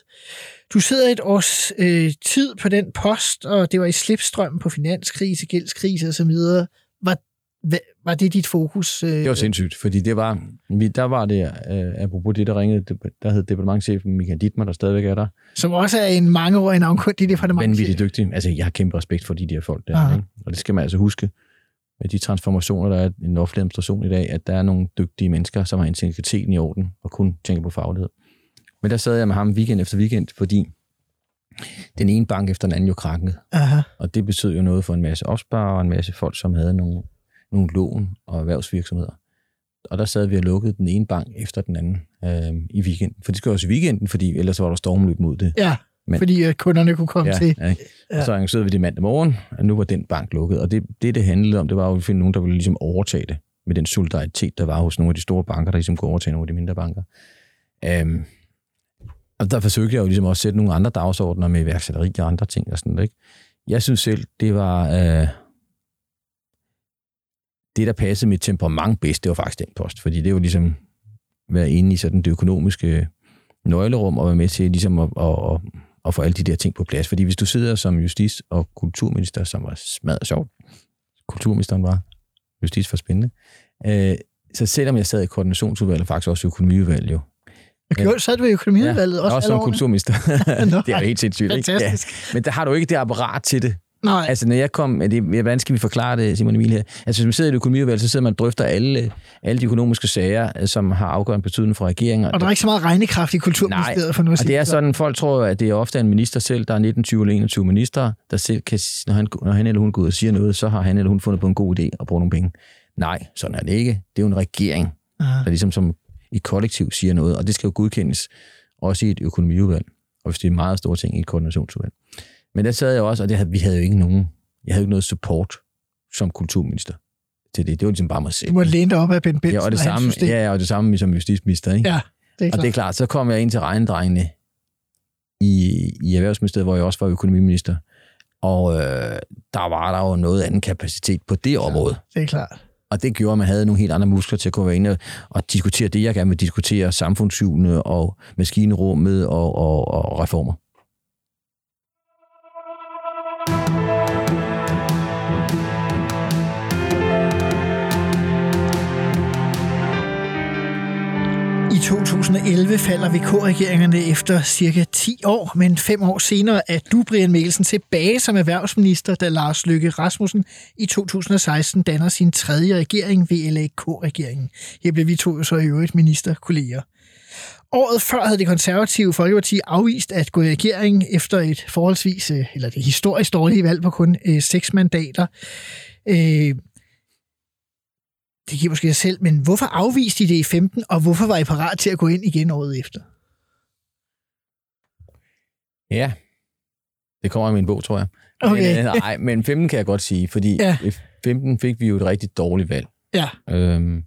F: Du sidder et års øh, tid på den post, og det var i slipstrøm på finanskrise, gældskrise osv. Var, var det dit fokus? Øh,
G: Det var sindssygt, fordi det var, vi- der var det, øh, apropos det, der ringede, der hed departementchefen Michael Dittmer, der stadigvæk er der,
F: Som også er en mangeårig navnkundig departement.
G: vanvittigt dygtig. Altså, jeg har kæmpe respekt for de der folk der,
F: Aha.
G: ikke? og det skal man altså huske med de transformationer, der er i den offentlige administration i dag, at der er nogle dygtige mennesker, som har integriteten i orden og kun tænker på faglighed. Men der sad jeg med ham weekend efter weekend, fordi den ene bank efter den anden jo krakkede.
F: Aha.
G: Og det betød jo noget for en masse opsparere og en masse folk, som havde nogle, nogle lån og erhvervsvirksomheder. Og der sad vi og lukkede den ene bank efter den anden øh, i weekenden. For det skulle også i weekenden, fordi ellers var der stormløb mod det.
F: Ja,
G: Men-
F: fordi øh, kunderne kunne komme
G: Ja,
F: til.
G: ja. Og så arrangerede vi det mandag morgen, og nu var den bank lukket. Og det, det, det handlede om, det var jo at finde nogen, der ville ligesom overtage det med den solidaritet, der var hos nogle af de store banker, der ligesom kunne overtage nogle af de mindre banker. Øhm, Og der forsøgte jeg jo ligesom også at sætte nogle andre dagsordner med iværksætteri og andre ting og sådan noget. Ikke? Jeg synes selv, det var... Øh, det, der passede mit temperament bedst, det var faktisk den post. Fordi det var ligesom være inde i sådan det økonomiske nøglerum og være med til ligesom at, at, at, at få alle de der ting på plads. Fordi hvis du sidder som justits- og kulturminister, som var smadret sjovt, kulturministeren var, justits for spændende, øh, så selvom jeg sad i koordinationsudvalget, faktisk også i økonomiudvalget jo,
F: gjorde, sad du i økonomiudvalget
G: ja,
F: også,
G: også som kulturminister. [laughs] [laughs] Det er jo helt sindssygt, ikke?
F: Fantastisk.
G: Ja. Men der har du ikke det apparat til det.
F: Nej,
G: Altså, når jeg kom, er det, hvordan skal vi forklare det, Simon Emil her? Altså, hvis man sidder i et økonomiudvalg, så sidder man og drøfter alle, alle de økonomiske sager, øh, som har afgørende betydning for regeringen.
F: og der er ikke så meget regnekraft i Kulturministeriet for nu at
G: Og det er
F: så.
G: sådan, folk tror, at det er ofte en minister selv, der er 19, 20 eller 21 minister, der selv kan, når han, når han eller hun går ud og siger noget, så har han eller hun fundet på en god idé at bruge nogle penge. Nej, sådan er det ikke. Det er jo en regering,
F: Aha.
G: der ligesom som i kollektiv siger noget, og det skal jo godkendes også i et økonomiudvalg, og hvis det er meget store ting i et koordinationsudvalg. Men der sad jeg også, og det havde, vi havde jo ikke nogen, jeg havde jo ikke noget support som kulturminister til det. Det var ligesom bare mig selv.
F: Du må læne dig op af Ben Benson
G: Ja, og det
F: hans
G: samme, ja, og det samme som justitsminister, ikke?
F: ja, det er
G: Og
F: klart.
G: det er klart, så kom jeg ind til regnedrengene i, i Erhvervsministeriet, hvor jeg også var økonomiminister. Og øh, der var der jo noget anden kapacitet på det område.
F: Det er klart.
G: Og det gjorde, at man havde nogle helt andre muskler til at kunne være inde og, og diskutere det, jeg gerne vil diskutere, samfundssygene og maskinrummet og, og, og reformer.
F: I 2011 falder VK-regeringerne efter cirka 10 år, men fem år senere er du, Brian Mikkelsen, tilbage som erhvervsminister, da Lars Løkke Rasmussen i 2016 danner sin tredje regering, VLAK-regeringen. Her blev vi to så i øvrigt ministerkolleger. Året før havde det konservative Folkeparti afvist at gå i regering efter et forholdsvis, øh, eller det historisk dårlige valg på kun øh, seks mandater. Øh, det giver måske sig selv, men hvorfor afviste I det i 15, og hvorfor var I parat til at gå ind igen året efter?
G: Ja, det kommer i min bog, tror jeg.
F: Okay.
G: Men, øh, nej, men 15 kan jeg godt sige, fordi
F: Ja.
G: ja. i 15 fik vi jo et rigtig dårligt valg.
F: Ja,
G: Øhm,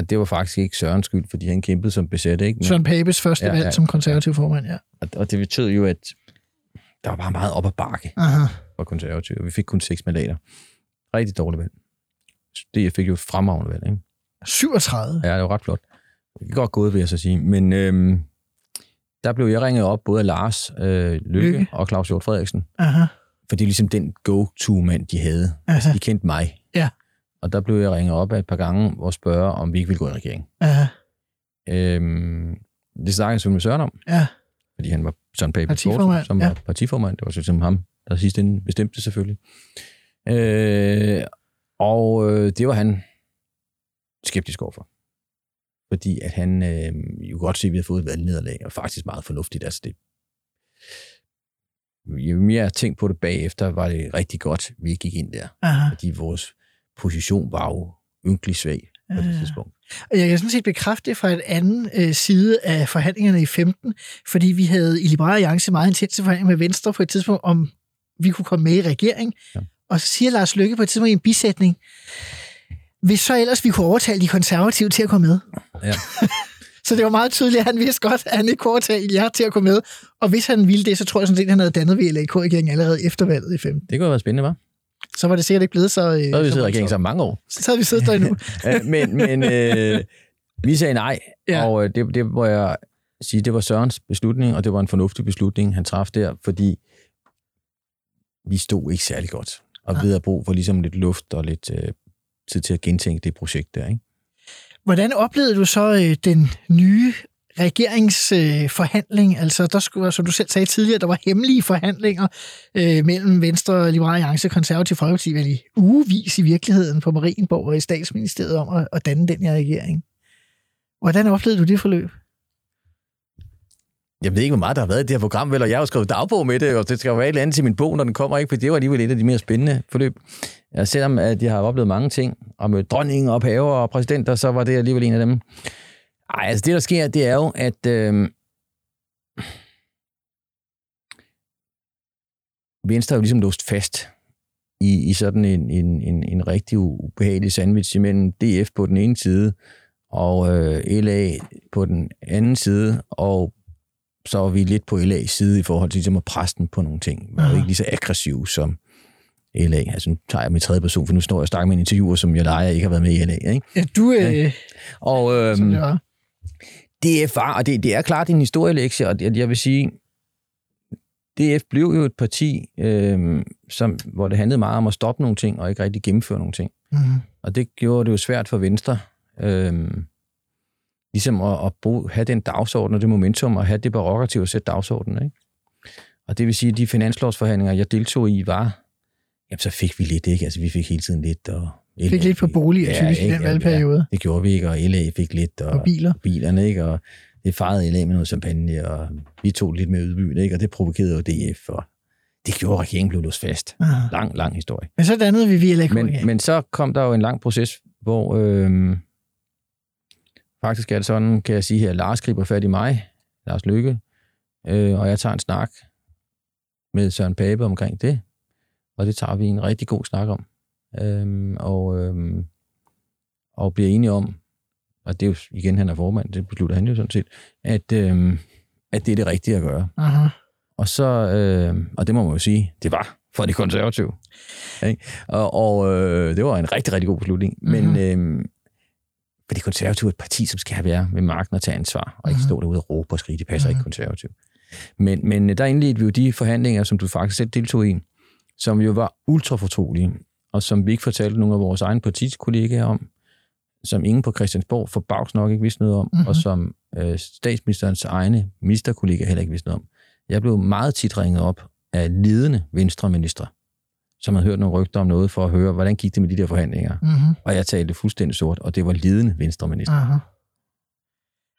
G: det var faktisk ikke Sørens skyld, fordi han kæmpede som besat, ikke? Men,
F: Søren Papes første
G: Ja,
F: valg
G: ja.
F: som konservativ formand, ja.
G: og, og det betød jo, at der var bare meget op ad bakke
F: Aha.
G: for konservative. Vi fik kun seks mandater. Rigtig dårligt valg. Det fik jo et fremragende valg, ikke?
F: 37.
G: Ja, det var ret flot. Det er godt gået, vil jeg så sige. Men øhm, der blev jeg ringet op både af Lars øh, Lykke,
F: Lykke.
G: Og Claus Hjort Frederiksen,
F: Aha.
G: for det er ligesom den go-to-mand, de havde.
F: Aha.
G: De kendte mig.
F: Ja.
G: Og der blev jeg ringet op af et par gange og spørge, om vi ikke ville gå i regering.
F: Aha.
G: Øhm, det snakkede jeg selvfølgelig med Søren om,
F: Ja.
G: fordi han var Søren Pape
F: Partiformand,
G: som
F: ja.
G: var partiformand. Det var ligesom ham, der sidst inden bestemte selvfølgelig. Øh, og øh, det var han skeptisk overfor. Fordi at han øh, jo godt se, at vi havde fået et valgnederlag, og faktisk meget fornuftigt. Altså det, jo mere jeg tænkte på det bagefter, var det rigtig godt, vi gik ind der.
F: Aha.
G: Fordi vores position var jo ynkelig svag på det tidspunkt.
F: Og jeg kan sådan set bekræfte det fra et anden øh, side af forhandlingerne i 15, fordi vi havde i Liberale Alliance meget intense forhandlinger med Venstre på et tidspunkt, om vi kunne komme med i regering. Ja. Og så siger Lars Lykke på et tidspunkt i en bisætning, hvis så ellers vi kunne overtale de konservative til at komme med.
G: Ja. [laughs]
F: Så det var meget tydeligt, at han vidste godt, at han ikke kunne overtale jer til at komme med. Og hvis han ville det, så tror jeg sådan set, at han havde dannet VLAK-regeringen allerede efter valget i 15.
G: Det kunne have været spændende, var?
F: Så var det sikkert ikke blevet så... Øh,
G: Så havde vi
F: så
G: siddet i regeringen sammen mange år.
F: Så havde vi siddet der endnu. [laughs]
G: Men men øh, vi sagde nej,
F: Ja.
G: ja. og øh, det, det må jeg sige, det var Sørens beslutning, og det var en fornuftig beslutning, han traf der, fordi vi stod ikke særlig godt, og vi havde brug for ligesom lidt luft og lidt øh, tid til at gentænke det projekt der, ikke?
F: Hvordan oplevede du så øh, den nye regeringsforhandling? Øh, altså, der skulle, som du selv sagde tidligere, der var hemmelige forhandlinger øh, mellem Venstre, Liberale Alliance og Konservative Folkeparti, vel i ugevis i virkeligheden på Marienborg og i statsministeriet om at, at danne den her regering. Hvordan oplevede du det forløb?
G: Jeg ved ikke, hvor meget der har været i det her program, vel, og jeg har jo skrevet dagbog med det, og det skal jo være et eller andet til min bog, når den kommer, ikke? For det var alligevel et af de mere spændende forløb. Ja, selvom at jeg har oplevet mange ting, og mødt dronningen og paver og præsidenter, så var det alligevel en af dem. Ej, altså det, der sker, det er jo, at øh, Venstre er jo ligesom låst fast i, i sådan en, en, en, en rigtig ubehagelig sandwich imellem DF på den ene side, og øh, LA på den anden side, og så var vi lidt på LA's side i forhold til ligesom at presse den på nogle ting. Var jo ikke lige så aggressiv som LA. Altså nu tager jeg mit tredje person, for nu står jeg og snakker med en interviewer, som jeg leger ikke har været med i LA. Ikke?
F: Ja, du, øh,
G: Og øhm,
F: som det var.
G: Er far, og det, det er klart en historielektie, og jeg, jeg vil sige, DF blev jo et parti, øhm, som, hvor det handlede meget om at stoppe nogle ting, og ikke rigtig gennemføre nogle ting.
F: Mm-hmm.
G: Og det gjorde det jo svært for Venstre, øhm, ligesom at, at bruge, have den dagsorden og det momentum, og have det barokker at sætte dagsordenen. Ikke? Og det vil sige, at de finanslovsforhandlinger, jeg deltog i, var, jamen så fik vi lidt, ikke? Altså vi fik hele tiden lidt, og
F: Fik lidt på boliger, typisk i den valgperiode.
G: Ja, det gjorde vi ikke, og LA fik lidt, og,
F: Og biler.
G: bilerne, ikke? Og det farede LA med noget champagne, og vi tog lidt med udbyen, ikke? Og det provokerede jo DF, og det gjorde, at regeringen blev låst fast.
F: Aha.
G: Lang, lang historie.
F: Men så dannede vi VLAK.
G: Men, men så kom der jo en lang proces, hvor øhm, faktisk er det sådan, kan jeg sige her, Lars griber fat i mig, Lars Lykke, øh, og jeg tager en snak med Søren Pape omkring det, og det tager vi en rigtig god snak om. Øhm, og, øhm, og bliver enige om, og det er jo igen, han er formand, det beslutter han jo sådan set, at, øhm, at det er det rigtige at gøre.
F: Aha.
G: Og så, øh, og det må man jo sige, det var for de konservative. Ikke? Og, og øh, det var en rigtig, rigtig god beslutning. Men
F: Mhm.
G: øh, for de konservative er et parti, som skal være ved magten og tage ansvar, og ikke
F: Mhm.
G: stå derude og råbe og skrige, det passer
F: Mhm.
G: ikke konservativt. Men, men der indledte vi jo de forhandlinger, som du faktisk selv deltog i, som jo var ultrafortrolige, og som vi ikke fortalte nogen af vores egne partikollegaer om, som ingen på Christiansborg forbavs nok ikke vidste noget om,
F: Mhm.
G: mm-hmm. og som øh, statsministerens egne ministerkollegaer heller ikke vidste noget om. Jeg blev meget tit ringet op af ledende venstreministre, som havde hørt nogle rygter om noget for at høre, hvordan gik det med de der forhandlinger.
F: Mm-hmm.
G: Og jeg talte fuldstændig sort, og det var ledende venstreminister.
F: Aha.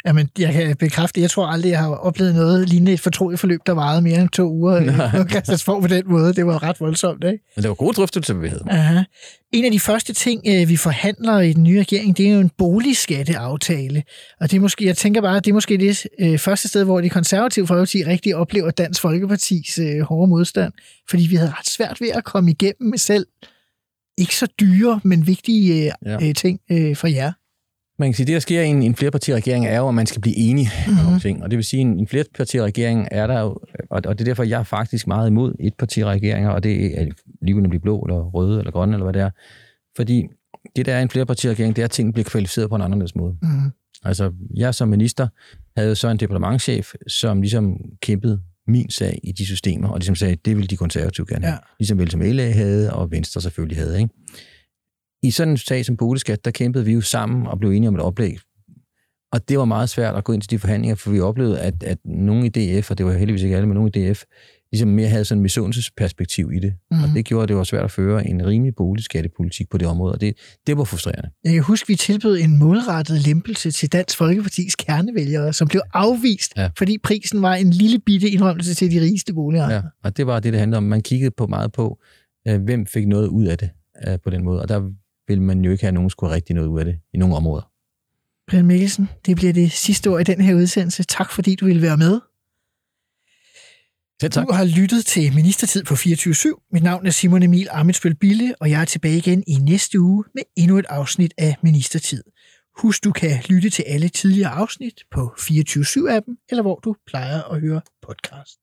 F: Jamen, jeg kan bekræfte, jeg tror aldrig, jeg har oplevet noget lignende et fortroligt forløb, der varede mere end to uger [laughs]
G: Nej.
F: på Christiansborg på den måde. Det var ret voldsomt, ikke?
G: Men det var gode drøftelser, vi havde.
F: Aha. En af de første ting, øh, vi forhandler i den nye regering, det er jo en boligskatteaftale. Og det er måske, jeg tænker bare, det er måske det øh, første sted, hvor de konservative folkeparti rigtig oplever Dansk Folkepartis øh, hårde modstand. Fordi vi havde ret svært ved at komme igennem med selv ikke så dyre, men vigtige
G: Ja.
F: ting for jer.
G: Man kan sige, det der sker i en, en flerpartiregering er jo, at man skal blive enige mm-hmm. om nogle ting. Og det vil sige, at en, en flerpartiregering er der jo, og, og det er derfor, jeg er faktisk meget imod etpartiregeringer, og det er lige at blive blå, eller røde, eller grønne, eller hvad det er. Fordi det, der er en flerpartiregering, det er, at tingene bliver kvalificeret på en anderledes måde.
F: Mm.
G: Altså, jeg som minister havde så en departementchef, som ligesom kæmpede min sag i de systemer, og ligesom sagde, det ville de konservative gerne have.
F: Ja.
G: Ligesom vel som LA havde, og Venstre selvfølgelig havde. Ikke? I sådan en sag som boligskat, der kæmpede vi jo sammen og blev enige om et oplæg. Og det var meget svært at gå ind til de forhandlinger, for vi oplevede, at, at nogle i DF, og det var heldigvis ikke alle, men nogle i DF, ligesom mere havde sådan et misundelsesperspektiv i det. Mm. Og
F: Mhm.
G: det gjorde, at det var svært at føre en rimelig boligskattepolitik på det område, og det, det var frustrerende.
F: Jeg kan huske, vi tilbød en målrettet lempelse til Dansk Folkepartis kernevælgere, som blev afvist,
G: Ja.
F: ja. fordi prisen var en lille bitte indrømmelse til de rigeste boligejere.
G: Ja, og det var det, det handlede om. Man kiggede på meget på, øh, hvem fik noget ud af det øh, på den måde. Og der ville man jo ikke have, at nogen skulle have rigtig noget ud af det i nogle områder.
F: Brian Mikkelsen, det bliver det sidste ord i den her udsendelse. Tak fordi du ville være med.
G: Selv tak.
F: Du har lyttet til Ministertid på 24-7. Mit navn er Simon Emil Amitsbøl Bille, og jeg er tilbage igen i næste uge med endnu et afsnit af Ministertid. Husk, du kan lytte til alle tidligere afsnit på 24-7-appen, eller hvor du plejer at høre podcast.